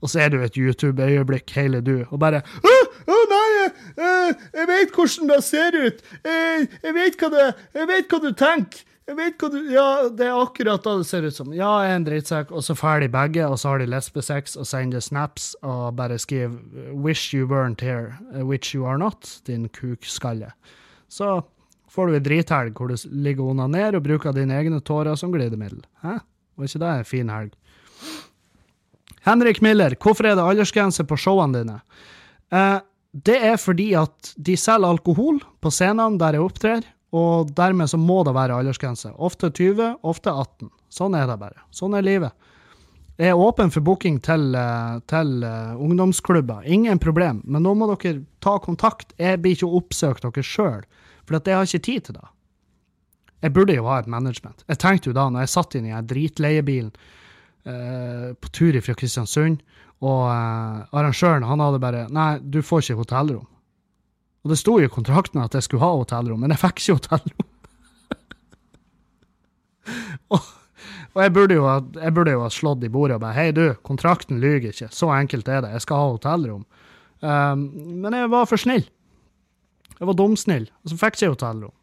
Og så er du et YouTube-øyeblikk, hele du, og bare Å, oh, nei, jeg, jeg vet hvordan det ser ut! Jeg, jeg, vet hva det, jeg vet hva du tenker! Jeg vet hva du Ja, det er akkurat da det ser ut som. Ja, jeg er en drittsekk, og så ferdig begge, og så har de lesbesex og sender snaps og bare skriver 'Wish you weren't here', which you are not, din kukskalle. Så får du ei drithelg hvor du ligger og onanerer og bruker dine egne tårer som glidemiddel. Hæ? Var ikke det en fin helg? Henrik Miller, hvorfor er det aldersgrense på showene dine? Eh, det er fordi at de selger alkohol på scenene der jeg opptrer, og dermed så må det være aldersgrense. Ofte 20, ofte 18. Sånn er det bare. Sånn er livet. Jeg er åpen for booking til, eh, til uh, ungdomsklubber, ingen problem, men nå må dere ta kontakt. Jeg blir ikke oppsøkt dere sjøl, for jeg har ikke tid til det. Jeg burde jo ha et management. Jeg tenkte jo da, når jeg satt inn i den dritleiebilen eh, på tur fra Kristiansund, og eh, arrangøren han hadde bare Nei, du får ikke hotellrom. Og det sto i kontrakten at jeg skulle ha hotellrom, men jeg fikk ikke hotellrom. og, og jeg, burde ha, jeg, burde jo ha, slått i bordet og bare Hei, du, kontrakten lyver ikke. Så enkelt er det. Jeg skal ha hotellrom. Um, men jeg var for snill. Jeg var dumsnill, og så fikk jeg ikke hotellrom.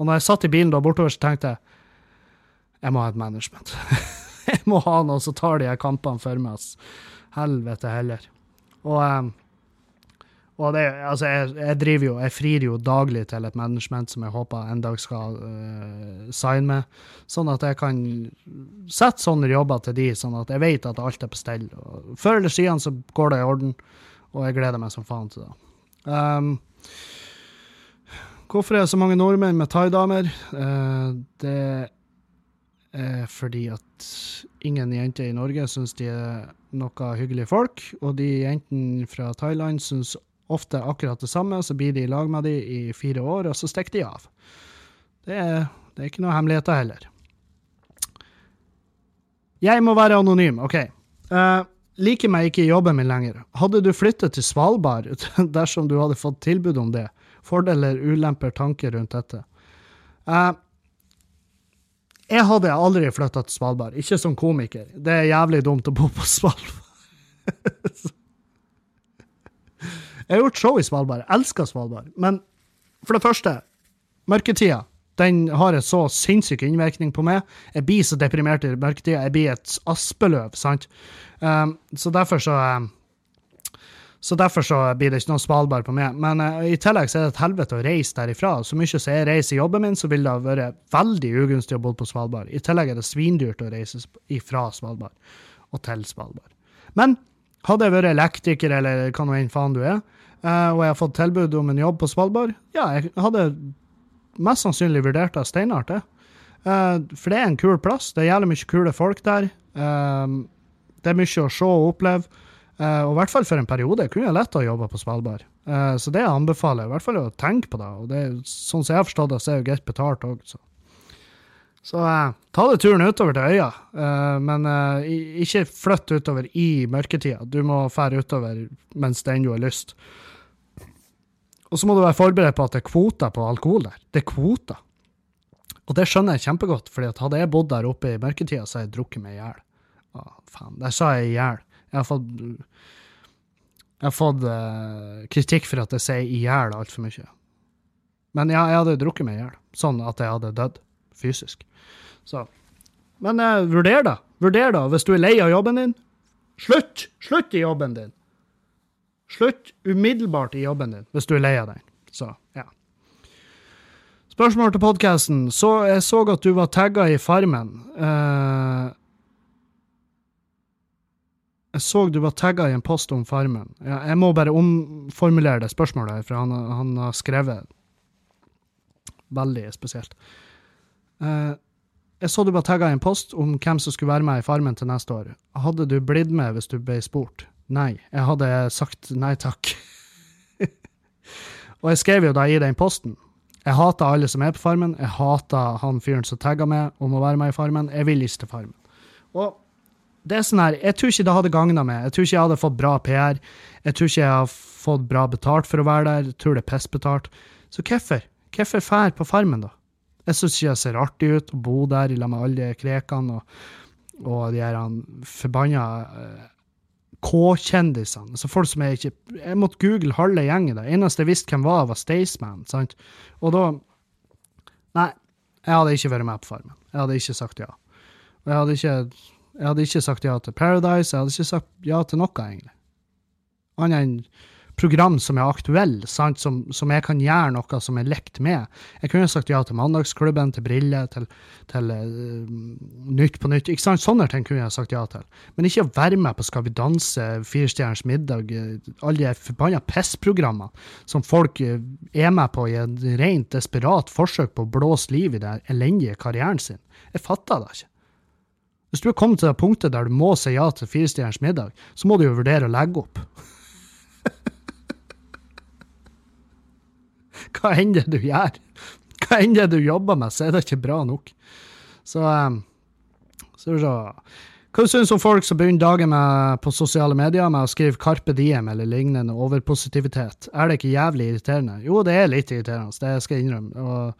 Og når jeg satt i bilen da bortover, så tenkte jeg jeg må ha et management. jeg må ha noe som tar de her kampene for meg. Helvete heller. Og um, og det, altså jeg, jeg, driver jo, jeg frir jo daglig til et management som jeg håper en dag skal uh, signe med, sånn at jeg kan sette sånne jobber til de, sånn at jeg vet at alt er på stell. Før eller siden så går det i orden, og jeg gleder meg som faen til det. Um, hvorfor er det så mange nordmenn med thaidamer? Uh, det fordi at ingen jenter i Norge syns de er noe hyggelige folk, og de jentene fra Thailand syns ofte akkurat det samme, så blir de i lag med de i fire år, og så stikker de av. Det er, det er ikke noe hemmeligheter heller. Jeg må være anonym, OK. Uh, liker meg ikke i jobben min lenger. Hadde du flyttet til Svalbard dersom du hadde fått tilbud om det? Fordeler, ulemper, tanker rundt dette? Uh, jeg hadde aldri flytta til Svalbard, ikke som komiker. Det er jævlig dumt å bo på Svalbard. Jeg har gjort show i Svalbard. Jeg elsker Svalbard. Men for det første, mørketida. Den har en så sinnssyk innvirkning på meg. Jeg blir så deprimert i mørketida. Jeg blir et aspeløv, sant. Um, så derfor så um, Så derfor så blir det ikke noe Svalbard på meg. Men uh, i tillegg så er det et helvete å reise derifra. Så mye som jeg reiser i jobben min, så vil det ha vært veldig ugunstig å bo på Svalbard. I tillegg er det svindyrt å reise ifra Svalbard og til Svalbard. Men hadde jeg vært elektriker, eller hva nå enn faen du er, uh, og jeg har fått tilbud om en jobb på Svalbard, ja, jeg hadde mest sannsynlig vurdert det steinart, det. Uh, for det er en kul plass. Det er jævlig mye kule folk der. det er mye å se og oppleve. Uh, og i hvert fall for en periode kunne jeg lett ha jobba på Svalbard. Uh, så det anbefaler jeg i hvert fall å tenke på det. Og det sånn som jeg har forstått det, så er det greit betalt òg. Så, så uh, ta det turen utover til øya, men ikke flytt utover i mørketida. Du må fære utover mens det ennå er lyst. Og så må du være forberedt på at det er kvoter på alkohol der. Det er kvoter. Og det skjønner jeg kjempegodt, for hadde jeg bodd der oppe i mørketida, så hadde jeg drukket meg i hjel. Faen, der sa jeg i hjel. Jeg har fått, jeg har fått uh, kritikk for at jeg sier i hjel altfor mye. Men ja, jeg hadde drukket meg i hjel, sånn at jeg hadde dødd fysisk. Så. Men uh, vurder da. Vurder da. Hvis du er lei av jobben din, slutt! Slutt i jobben din! Slutt umiddelbart i jobben din hvis du er lei av den. Så, ja. Spørsmål til podkasten. Så jeg så at du var tagga i Farmen. Uh, jeg så du var tagga i en post om Farmen. Jeg må bare omformulere det spørsmålet, for han, han har skrevet veldig spesielt. Uh, jeg så du var tagga i en post om hvem som skulle være med i Farmen til neste år. Hadde du blitt med hvis du ble spurt? Nei. Jeg hadde sagt nei takk. og jeg skrev jo da i den posten. Jeg hater alle som er på Farmen. Jeg hater han fyren som tagga meg om å være med i Farmen. Jeg vil ikke til Farmen. Og det er sånn her, Jeg tror ikke det hadde gagna meg. Jeg tror ikke jeg hadde fått bra PR. Jeg tror ikke jeg har fått bra betalt for å være der. Jeg tror det er pissbetalt. Så hvorfor? Hvorfor fær på Farmen, da? Jeg syns ikke det ser artig ut å bo der i med alle de krekene og, og de her forbanna uh, K-kjendisene. Altså folk som jeg ikke Jeg måtte google halve gjengen. Det eneste jeg visste hvem var, var Staysman. sant? Og da Nei, jeg hadde ikke vært med på Farmen. Jeg hadde ikke sagt ja. Og jeg hadde ikke jeg hadde ikke sagt ja til Paradise, jeg hadde ikke sagt ja til noe, egentlig. Annet enn program som er aktuelle, som, som, jeg kan gjøre noe som er lekt med. Jeg kunne sagt ja til Mandagsklubben, til Briller, til, til uh, Nytt på Nytt. ikke sant? Sånne ting kunne jeg sagt ja til. Men ikke å være med på Skal vi danse, Firestjerners middag, uh, alle de forbanna pissprogrammene som folk uh, er med på i et rent desperat forsøk på å blåse liv i den elendige karrieren sin. Jeg fatter det ikke. Hvis du er kommet til det punktet der du må si ja til Firestjerners middag, så må du jo vurdere å legge opp. Hva enn det du gjør, hva enn det du jobber med, så er det ikke bra nok. Så, um, så, så Hva du om folk som begynner dagen med, på sosiale medier med å skrive Carpe Diem eller lignende overpositivitet? Er det ikke jævlig irriterende? Jo, det er litt irriterende, det skal jeg innrømme. Og,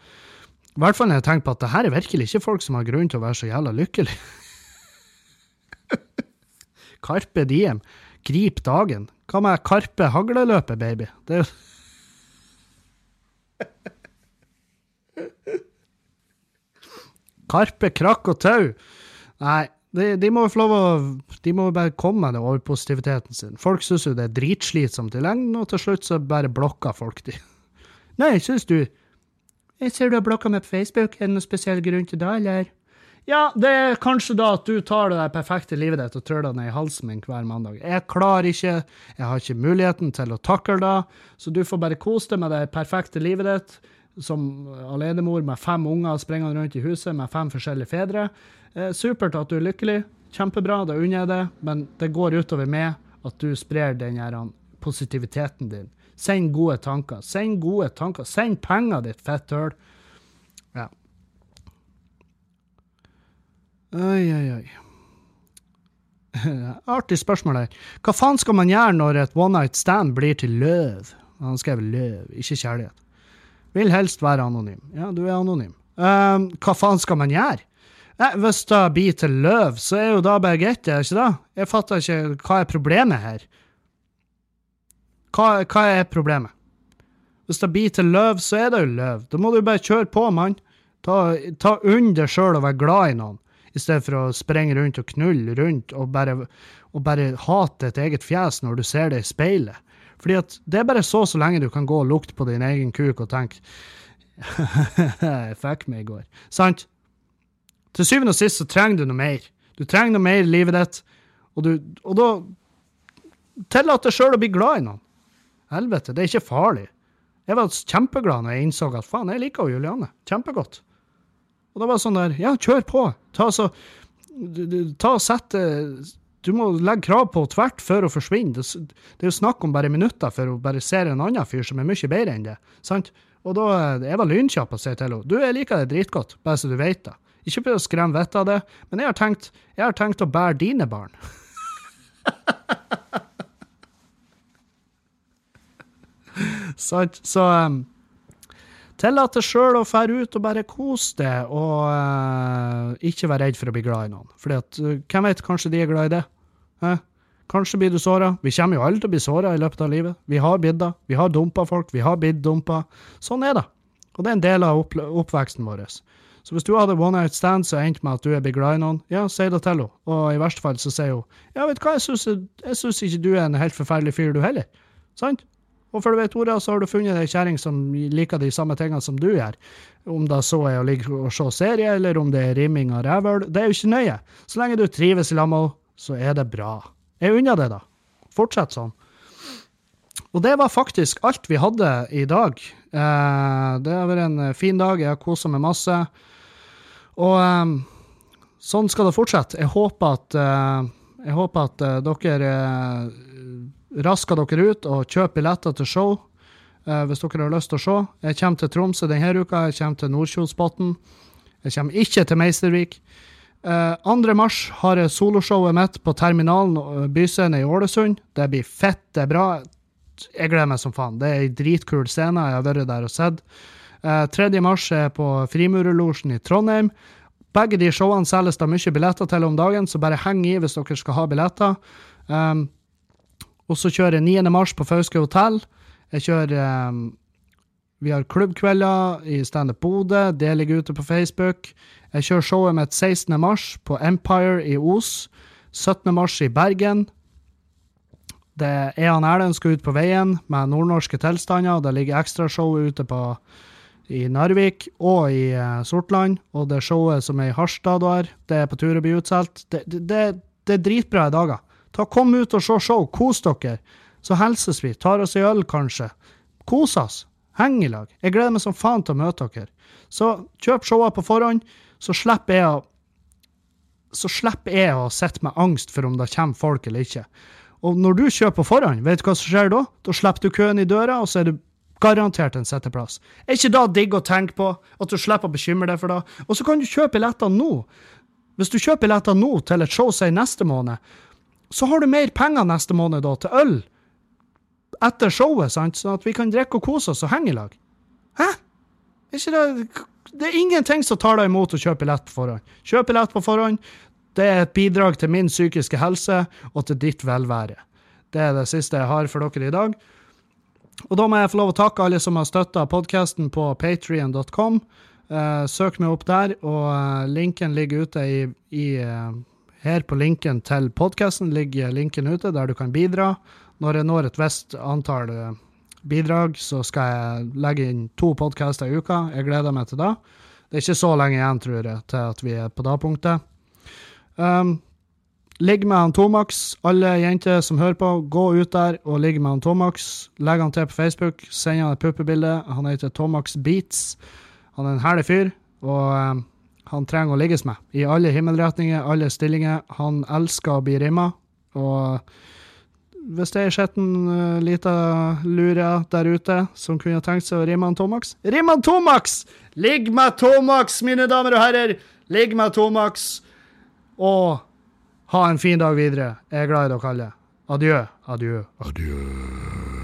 I hvert fall når jeg tenker på at det her er virkelig ikke folk som har grunn til å være så jævla lykkelige. Karpe Diem. Grip dagen. Hva med Karpe hagleløpet, baby? Det er jo Karpe krakk og tau. Nei, de, de må få lov å De må bare komme med den overpositiviteten sin. Folk syns jo det er dritslitsomt i lengden, og til slutt så bare blokker folk de. Nei, syns du Jeg ser du har blokka meg på Facebook. Er det noen spesiell grunn til det, eller? Ja, det er kanskje da at du tar det der perfekte livet ditt og trør det ned i halsen min hver mandag. Jeg klarer ikke, jeg har ikke muligheten til å takle det, så du får bare kose deg med det perfekte livet ditt som alenemor med fem unger springende rundt i huset med fem forskjellige fedre. Eh, supert at du er lykkelig. Kjempebra, det unner jeg det, men det går utover meg at du sprer den her positiviteten din. Send gode tanker. Send gode tanker. Send penger, ditt fetthøl. Oi, oi, oi. Artig spørsmål her. Hva faen skal man gjøre når et one night stand blir til løv? Han skrev løv, ikke kjærlighet. Vil helst være anonym. Ja, du er anonym. Um, hva faen skal man gjøre? Eh, hvis det blir til løv, så er jo da bare greit, er ikke det? Jeg fatter ikke hva er problemet her. Hva, hva er problemet? Hvis det blir til løv, så er det jo løv. Da må du bare kjøre på, mann. Ta, ta unn deg sjøl og være glad i noen i stedet for å sprenge rundt og knulle rundt og bare, og bare hate et eget fjes når du ser det i speilet. Fordi at det er bare så så lenge du kan gå og lukte på din egen kuk og tenke Jeg fikk meg i går. Sant? Til syvende og sist så trenger du noe mer. Du trenger noe mer i livet ditt, og, du, og da Tillat deg sjøl å bli glad i noen. Helvete, det er ikke farlig. Jeg var kjempeglad når jeg innså at faen, jeg liker Juliane kjempegodt. Og da var det sånn der, ja, kjør på. Ta så, ta og sett Du må legge krav på tvert før å forsvinner. Det, det er jo snakk om bare minutter før å bare ser en annen fyr som er mye bedre enn det. sant? Og da Jeg var lynkjapp og sa til henne du, jeg liker det dritgodt, bare så du vet det. Ikke prøv å skremme vettet av det, men jeg har tenkt, jeg har tenkt å bære dine barn. Sant? Så um, tillat deg sjøl å fære ut og bare kose deg, og uh, ikke være redd for å bli glad i noen. Fordi at, uh, hvem vet, kanskje de er glad i det? Eh? Kanskje blir du såra. Vi kommer jo alle til å bli såra i løpet av livet. Vi har blitt det. Vi har dumpa folk. Vi har blitt dumpa. Sånn er det. Og det er en del av opp oppveksten vår. Så hvis du hadde one night stand som endte med at du er blitt glad i noen, ja, si det til henne. Og i verste fall så sier hun ja, vet du hva, jeg syns ikke du er en helt forferdelig fyr, du heller. Sant? Og før du vet ordet, så har du funnet ei kjerring som liker de samme tingene som du gjør. Om det så er å ligge og se serie, eller om det er rimming av rævøl, det er jo ikke nøye. Så lenge du trives i lag så er det bra. Jeg unner det, da. Fortsett sånn. Og det var faktisk alt vi hadde i dag. Eh, det har vært en fin dag, jeg har kosa meg masse. Og um, sånn skal det fortsette. Jeg håper at, jeg håper at dere rasker dere ut og kjøper billetter til show hvis dere har lyst til å se. Jeg kommer til Tromsø denne uka, jeg kommer til Nordkjosbotn. Jeg kommer ikke til Meistervik. 2. mars har jeg soloshowet mitt på Terminalen byscene i Ålesund. Det blir fett, det er bra. Jeg gleder meg som faen. Det er ei dritkul scene. Jeg har vært der og sett. 3. Eh, mars er på Frimurerlosjen i Trondheim. Begge de showene selges det mye billetter til om dagen, så bare heng i hvis dere skal ha billetter. Um, og så kjører jeg 9. mars på Fauske hotell. Jeg kjører um, Vi har klubbkvelder i Standup Bodø, det ligger ute på Facebook. Jeg kjører showet mitt 16. mars på Empire i Os. 17. mars i Bergen. Det er han Erlend skal ut på veien med nordnorske tilstander. Det ligger ekstrashow ute på i Narvik og i uh, Sortland. Og det showet som er i Harstad der, det er på tur å bli utsolgt. Det, det, det, er dritbra dager. Ta Kom ut og se show, kos dere. Så hilses vi, tar oss en øl kanskje. Kos oss. Heng i lag. Jeg gleder meg som faen til å møte dere. Så kjøp showa på forhånd, så slipper jeg å så slipper jeg å sitte med angst for om det kommer folk eller ikke. Og når du kjøper på forhånd, vet du hva som skjer da? Da slipper du køen i døra, og så er du Garantert en setteplass. Er ikke da digg å tenke på? At du slipper å bekymre deg for det? Og så kan du kjøpe billetter nå. Hvis du kjøper billetter nå til et show som er neste måned, så har du mer penger neste måned da til øl etter showet, sant? sånn at vi kan drikke og kose oss og henge i lag. Hæ? Ikke det, det er ingenting som tar deg imot å kjøpe billett på forhånd. Kjøp billett på forhånd. Det er et bidrag til min psykiske helse og til ditt velvære. Det er det siste jeg har for dere i dag. Og da må jeg få lov å takke alle som har støtta podkasten på patrion.com. Eh, søk meg opp der, og uh, linken ligger ute i, i uh, Her på linken til podkasten ligger linken ute, der du kan bidra. Når jeg når et visst antall bidrag, så skal jeg legge inn to podkaster i uka. Jeg gleder meg til det. Det er ikke så lenge igjen, tror jeg, til at vi er på det punktet. Um, Ligg med han Tomax. Alle jenter som hører på, gå ut der og ligg med han Tomax. Legg han til på Facebook. Send han et puppebilde. Han heter Tomax Beats. Han er en herlig fyr, og um, han trenger å ligges med. I alle himmelretninger, alle stillinger. Han elsker å bli rimma. Og hvis det er skitten uh, lita lure der ute som kunne tenkt seg å rimme han Tomax, Rimm han Tomax! Ligg med Tomax, mine damer og herrer! Ligg med Tomax. Og ha en fin dag videre. Jeg er glad i dere alle. Adjø, adjø, adjø.